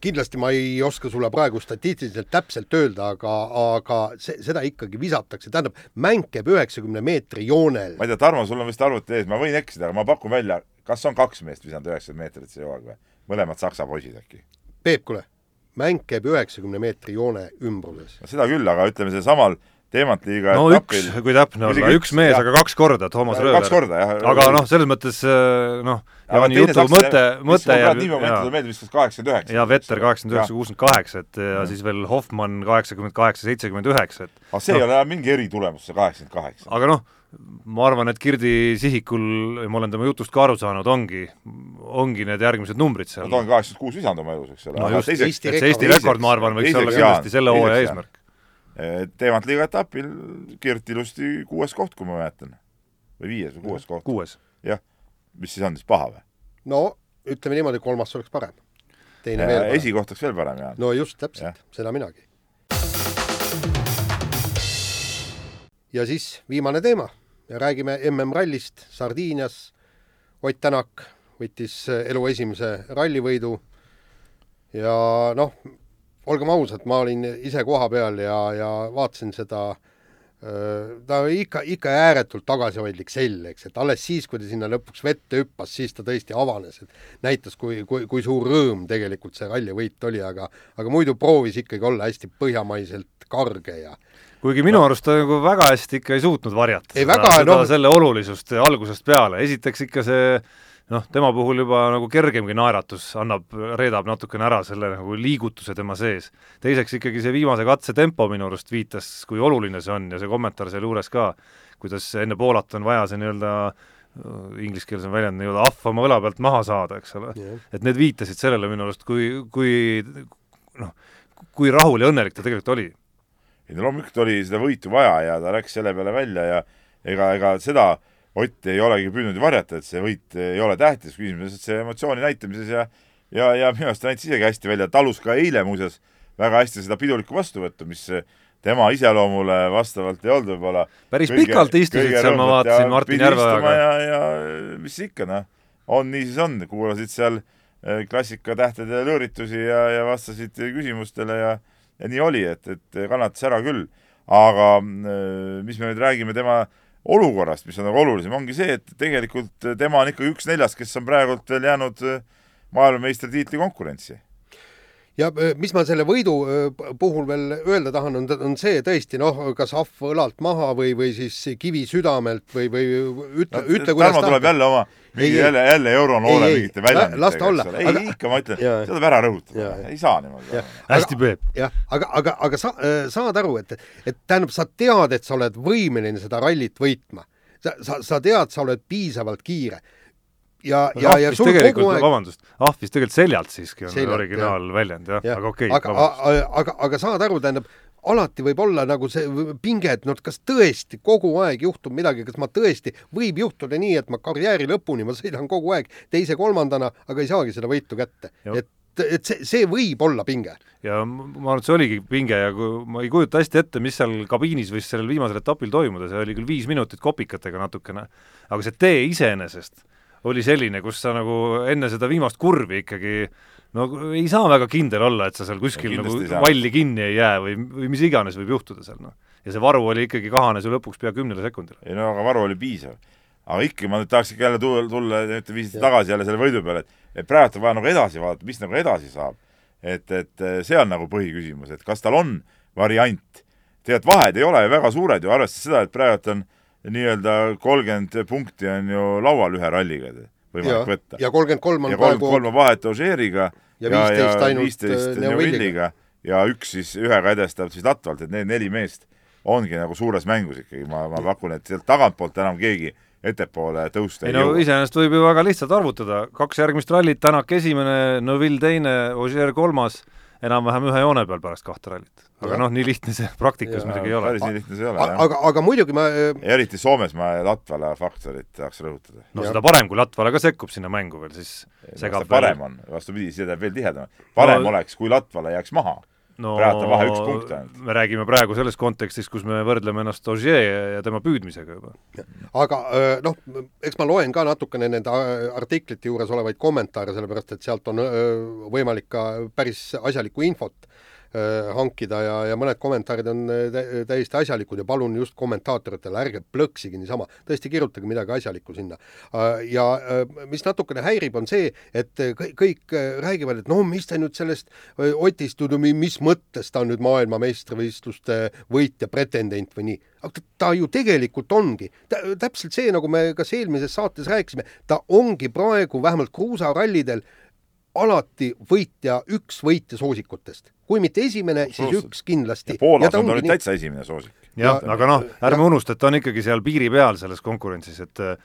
kindlasti ma ei oska sulle praegu statistiliselt täpselt öelda, aga, aga see, seda ikkagi visatakse, tähendab, mäng käib üheksakümne meetri joonel. ma ei tea, Tarmo, sul on vist arvuti ees, ma võin eksida, aga ma pakun välja, kas on kaks meest visanud üheksakümmend meetrit see hooaeg või? mõlemad saksa poisid äkki? Peep, kuule, mäng käib üheksakümne meetri joone ümbruses. seda küll, aga ütleme, sealsamal Teemantliiga no etapil, üks, kui täpne olla, üks mees, aga kaks korda, Toomas Rööver. kaks korda, jah. aga noh, selles mõttes noh, Jaani jutu mõte, mõte jääb nii momentil meeldib vist kaheksakümmend üheksa. jaa, Vetter kaheksakümmend üheksa, kuuskümmend kaheksa, et ja siis veel Hoffmann kaheksakümmend kaheksa, seitsekümmend üheksa, et aga see no, ei ole mingi eritulemus, see kaheksakümmend kaheksa. aga noh, ma arvan, et Kirdi sihikul, ma olen tema jutust ka aru saanud, ongi, ongi need järgmised numbrid seal. no ta on kaheksakümmend kuus visanud oma elus, eks ole. no just, see Eesti rekord, ma arvan, võiks olla kindlasti selle hooaja eesmärk Teemantliiga etapil Kirt ilusti kuues koht, kui ma mäletan. või viies või kuues koht. kuues. jah, mis siis on siis paha või? no ütleme niimoodi, kolmas oleks parem. teine veel parem. esikoht oleks veel parem, Jaan. no just, täpselt, seda minagi. ja siis viimane teema ja räägime MM-rallist Sardiinias. Ott Tänak võttis elu esimese rallivõidu ja noh, olgem ausad, ma olin ise kohapeal ja, ja vaatasin seda ta oli ikka, ikka ääretult tagasihoidlik sell, eks, et alles siis, kui ta sinna lõpuks vette hüppas, siis ta tõesti avanes, et näitas, kui, kui, kui suur rõõm tegelikult see rallivõit oli, aga aga muidu proovis ikkagi olla hästi põhjamaiselt karge ja kuigi minu no. arust ta nagu väga hästi ikka ei suutnud varjata ei, seda, väga, seda no, selle olulisust algusest peale, esiteks ikka see noh, tema puhul juba nagu kergemgi naeratus annab, reedab natukene ära selle nagu liigutuse tema sees. teiseks ikkagi see viimase katse tempo minu arust viitas, kui oluline see on ja see kommentaar sealjuures ka, kuidas enne Poolat on vaja see nii-öelda ingliskeelsem väljend, nii-öelda ahva oma õla pealt maha saada, eks ole yeah.. et need viitasid sellele minu arust, kui, kui noh, kui rahul ja õnnelik ta tegelikult oli. ei no loomulikult oli seda võitu vaja ja ta läks selle peale välja ja ega, ega seda Ott ei olegi püüdnud varjata, et see võit ei ole tähtis, küsimus lihtsalt see emotsiooni näitamises ja ja, ja minu arust ta näitas isegi hästi välja, talus ka eile muuseas väga hästi seda pidulikku vastuvõttu, mis tema iseloomule vastavalt ei olnud võib-olla päris kõige, pikalt istusid seal, ma vaatasin Martin Järveojaga. ja, ja mis ikka, noh, on nii siis on, kuulasid seal eh, klassikatähtede lõõritusi ja, ja vastasid küsimustele ja ja nii oli, et, et kannatas ära küll. aga eh, mis me nüüd räägime tema olukorrast, mis on nagu olulisem, ongi see, et tegelikult tema on ikkagi üks neljast, kes on praegult veel jäänud äh, maailmameistritiitli konkurentsi. ja öö, mis ma selle võidu puhul veel öelda tahan, on, on see tõesti noh, kas ahv õlalt maha või, või siis kivi südamelt või, või ütle, ütle kuidas Tarmo tuleb jälle oma mingi Ei, ei. jälle, jälle euronoole Ei, ei. mingite väljenditega. las ta olla. ei ikka ma ütlen, seda peab ära rõhutada ei saa niimoodi hästi, Peep. jah, aga, aga, aga sa äh, saad aru, et, et tähendab, sa tead, et sa oled võimeline seda rallit võitma. sa, sa, sa tead, sa oled piisavalt kiire. ja, ja, ja sul kogu, aeg vabandust, ahvis tegelikult seljalt siiski on Seljalt, originaalväljend jah ja,, jah. aga okei aga, aga, aga, aga saad aru, tähendab, alati võib olla nagu see pinge, et noh, kas tõesti kogu aeg juhtub midagi, kas ma tõesti, võib juhtuda nii, et ma karjääri lõpuni, ma sõidan kogu aeg teise-kolmandana, aga ei saagi seda võitu kätte. Et, et see, see võib olla pinge. ja ma arvan, et see oligi pinge ja kui ma ei kujuta hästi ette, mis seal kabiinis võis sellel viimasel etapil toimuda, see oli küll viis minutit kopikatega natukene, aga see tee iseenesest oli selline, kus sa nagu enne seda viimast kurvi ikkagi no ei saa väga kindel olla, et sa seal kuskil Ja nagu valli kinni ei jää või, või mis iganes võib juhtuda seal, noh. ja see varu oli ikkagi kahanes ju lõpuks pea kümnele sekundile. ei no aga varu oli piisav. aga ikka ma nüüd tahaks ikka jälle tulla, tulla, te viisite tagasi jälle selle võidu peale, et et praegu on vaja nagu edasi vaadata, mis nagu edasi saab. et, et eh, see on nagu põhiküsimus, et kas tal on variant. tegelikult vahed ei ole ju väga suured ju, arvestades seda, et praegu on nii-öelda kolmkümmend punkti on ju laual ühe ralliga ja võimalik, võtta. ja kolmkümmend kolm on ja kolm, praegu kolm on vahet Ožeeriga Ja 15 ainult, viisteist äh, Neuvilliga ja üks siis ühega edestab siis Latvalt, et need neli meest ongi nagu suures mängus ikkagi, ma, ma pakun, et sealt tagantpoolt enam keegi ettepoole tõusta ei ei no jõua. iseenesest võib ju väga lihtsalt arvutada, kaks järgmist rallit, Tänak esimene, Neville teine, Ogier kolmas, enam-vähem ühe joone peal pärast kahte rallit. aga noh, nii lihtne see praktikas Ja, muidugi ei ole päris. nii lihtne see ei ole, jah. aga, aga muidugi ma äh, ja eriti Soomes ma Latvala faktorit tahaks rõhutada. no Jah. seda parem, kui Latvala ka sekkub sinna mängu veel, siis segab parem on, vastupidi, see teeb veel tihedamalt. parem no, oleks, kui Latvala jääks maha. No praegu on vahe üks punkt ainult. me räägime praegu selles kontekstis, kus me võrdleme ennast Ogier ja tema püüdmisega juba. aga öö, noh, eks ma loen ka natukene nende a- artiklite juures olevaid kommentaare, sellepärast et sealt on öö, võimalik ka päris asjalikku infot hankida ja, ja mõned kommentaarid on tä- täiesti asjalikud ja palun just kommentaatoritele, ärge plõksige niisama, tõesti kirjutage midagi asjalikku sinna. ja öö, mis natukene häirib, on see, et kõik, räägivad, et no mis te nüüd sellest Otist, mis mõttes ta on nüüd maailmameistrivõistluste võitja, pretendent või nii aga ta, ta ju tegelikult ongi, täpselt see, nagu me kas eelmises saates rääkisime, ta ongi praegu vähemalt kruusarallidel alati võitja, üks võitja soosikutest. Kui mitte esimene, siis Absoluutselt. üks kindlasti. Poolas on ta nüüd täitsa esimene soosik. jah, Ja- aga noh, ärme ja- unusta, et ta on ikkagi seal piiri peal selles konkurentsis, et äh,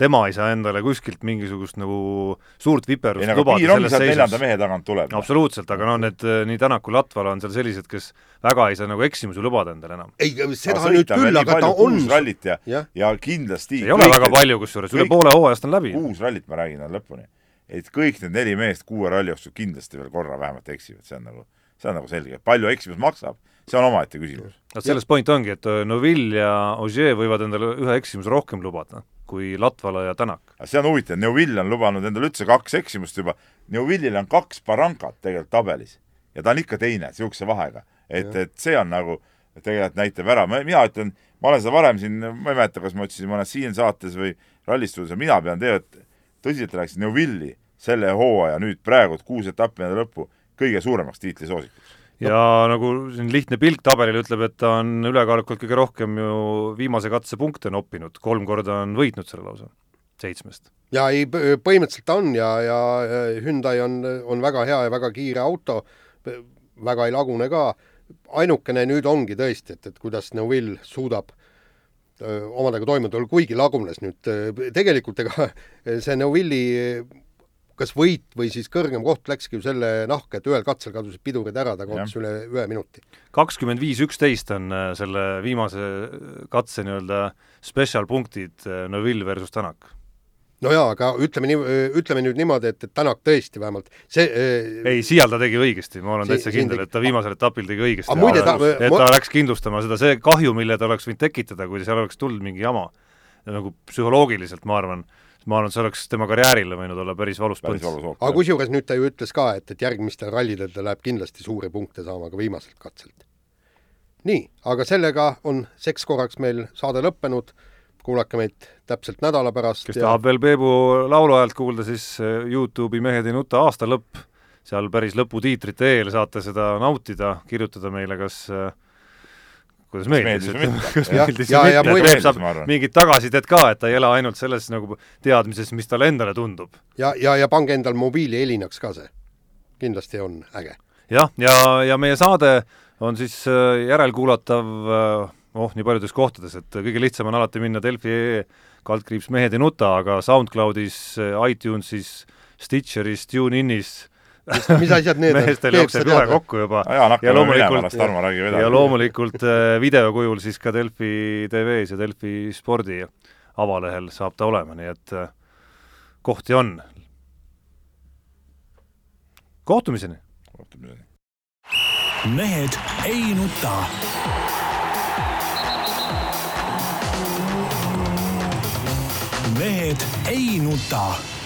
tema ei saa endale kuskilt mingisugust nagu suurt ei viperust aga lubada selles sealt neljanda seisus. mehe tagant tuleb. absoluutselt, aga noh, need äh, nii Tänak kui Latvala on seal sellised, kes väga ei saa nagu eksimusi lubada endale enam. ei, seda nüüd küll, aga ta on rallit ja, jah, ja kindlasti ei ole väga palju, kusjuures üle poole hooajast on läbi. kuus rallit ma räägin on lõpuni. et kõik need neli meest kuue ralli jooksul kindlasti veel korra vähemalt eksivad, see on nagu, see on nagu selge. palju eksimus maksab, see on omaette küsimus. vot selles point ongi, et äh, Neville ja Ogier võivad endale ühe eksimuse rohkem lubada kui Latvala ja Tänak. aga see on huvitav, Neuvill on lubanud endale üldse kaks eksimust juba. Neuvillil on kaks barankat tegelikult tabelis ja ta on ikka teine niisuguse vahega. et, et see on nagu tegelikult näitab ära, ma, mina ütlen, ma olen seda varem siin, ma ei mäleta, kas ma ütlesin mõnes siin saates või rallistuudios, mina pean tegelikult tõsiselt rääkides Neuvilli selle hooaja nüüd praegu, et kuus etappi enne lõppu, kõige suuremaks tiitlisoosikuks. ja nagu siin lihtne pilk tabelil ütleb, et ta on ülekaalukalt kõige rohkem ju viimase katse punkte noppinud, kolm korda on võitnud selle lausa, seitsmest. ja ei, põhimõtteliselt ta on ja, ja Hyundai on, on väga hea ja väga kiire auto, väga ei lagune ka. ainukene nüüd ongi tõesti, et, et kuidas Neuvill suudab omadega toime tulla, kuigi lagunes nüüd tegelikult ega *laughs* see Neuvilli kas võit või siis kõrgem koht läkski ju selle nahka, et ühel katsel kadusid pidurid ära, ta kaotas üle ühe minuti. kakskümmend viis üksteist on äh, selle viimase katse nii-öelda special punktid äh, Neville versus Tänak. no jaa, aga ütleme nii, ütleme nüüd niimoodi, et, et Tänak tõesti vähemalt see ei, siial ta tegi õigesti, ma olen Si- täitsa kindel, et ta viimasel etapil tegi õigesti. Muide, ta- et ma- ta läks kindlustama seda, see kahju, mille ta oleks võinud tekitada, kui seal oleks tulnud mingi jama, nagu psühholoogiliselt ma arvan, ma arvan, et see oleks tema karjäärile võinud olla päris valus põnts. aga kusjuures nüüd ta ju ütles ka, et, et järgmistel rallidel ta läheb kindlasti suuri punkte saama ka viimaselt katselt. nii, aga sellega on seks korraks meil saade lõppenud, kuulake meid täpselt nädala pärast kes tahab veel Peebu laulu häält kuulda, siis äh, Youtube'i Mehed ei nuta aasta lõpp seal päris lõputiitrite eel saate seda nautida, kirjutada meile, kas äh, kuidas meeldis, *laughs* Jah, meeldis ja- või ja mitte, muide- et Peep saab mingit tagasisidet ka, et ta ei ela ainult selles nagu teadmises, mis talle endale tundub. ja, ja, ja pange endal mobiili helinaks ka see. kindlasti on äge. jah, ja, ja, ja meie saade on siis äh, järelkuulatav äh, oh, nii paljudes kohtades, et kõige lihtsam on alati minna Delfi kaldkriips Mehed ei nuta, aga SoundCloudis, iTunesis, Stitcheris, TuneInis mis asjad need on? meestel Peep, jookseb või? kokku juba minema, loomulikult- ja edasi. loomulikult äh, video kujul siis ka Delfi TV-s ja Delfi spordi avalehel saab ta olema, nii et äh, kohti on. kohtumiseni! kohtumiseni. mehed ei nuta. mehed ei nuta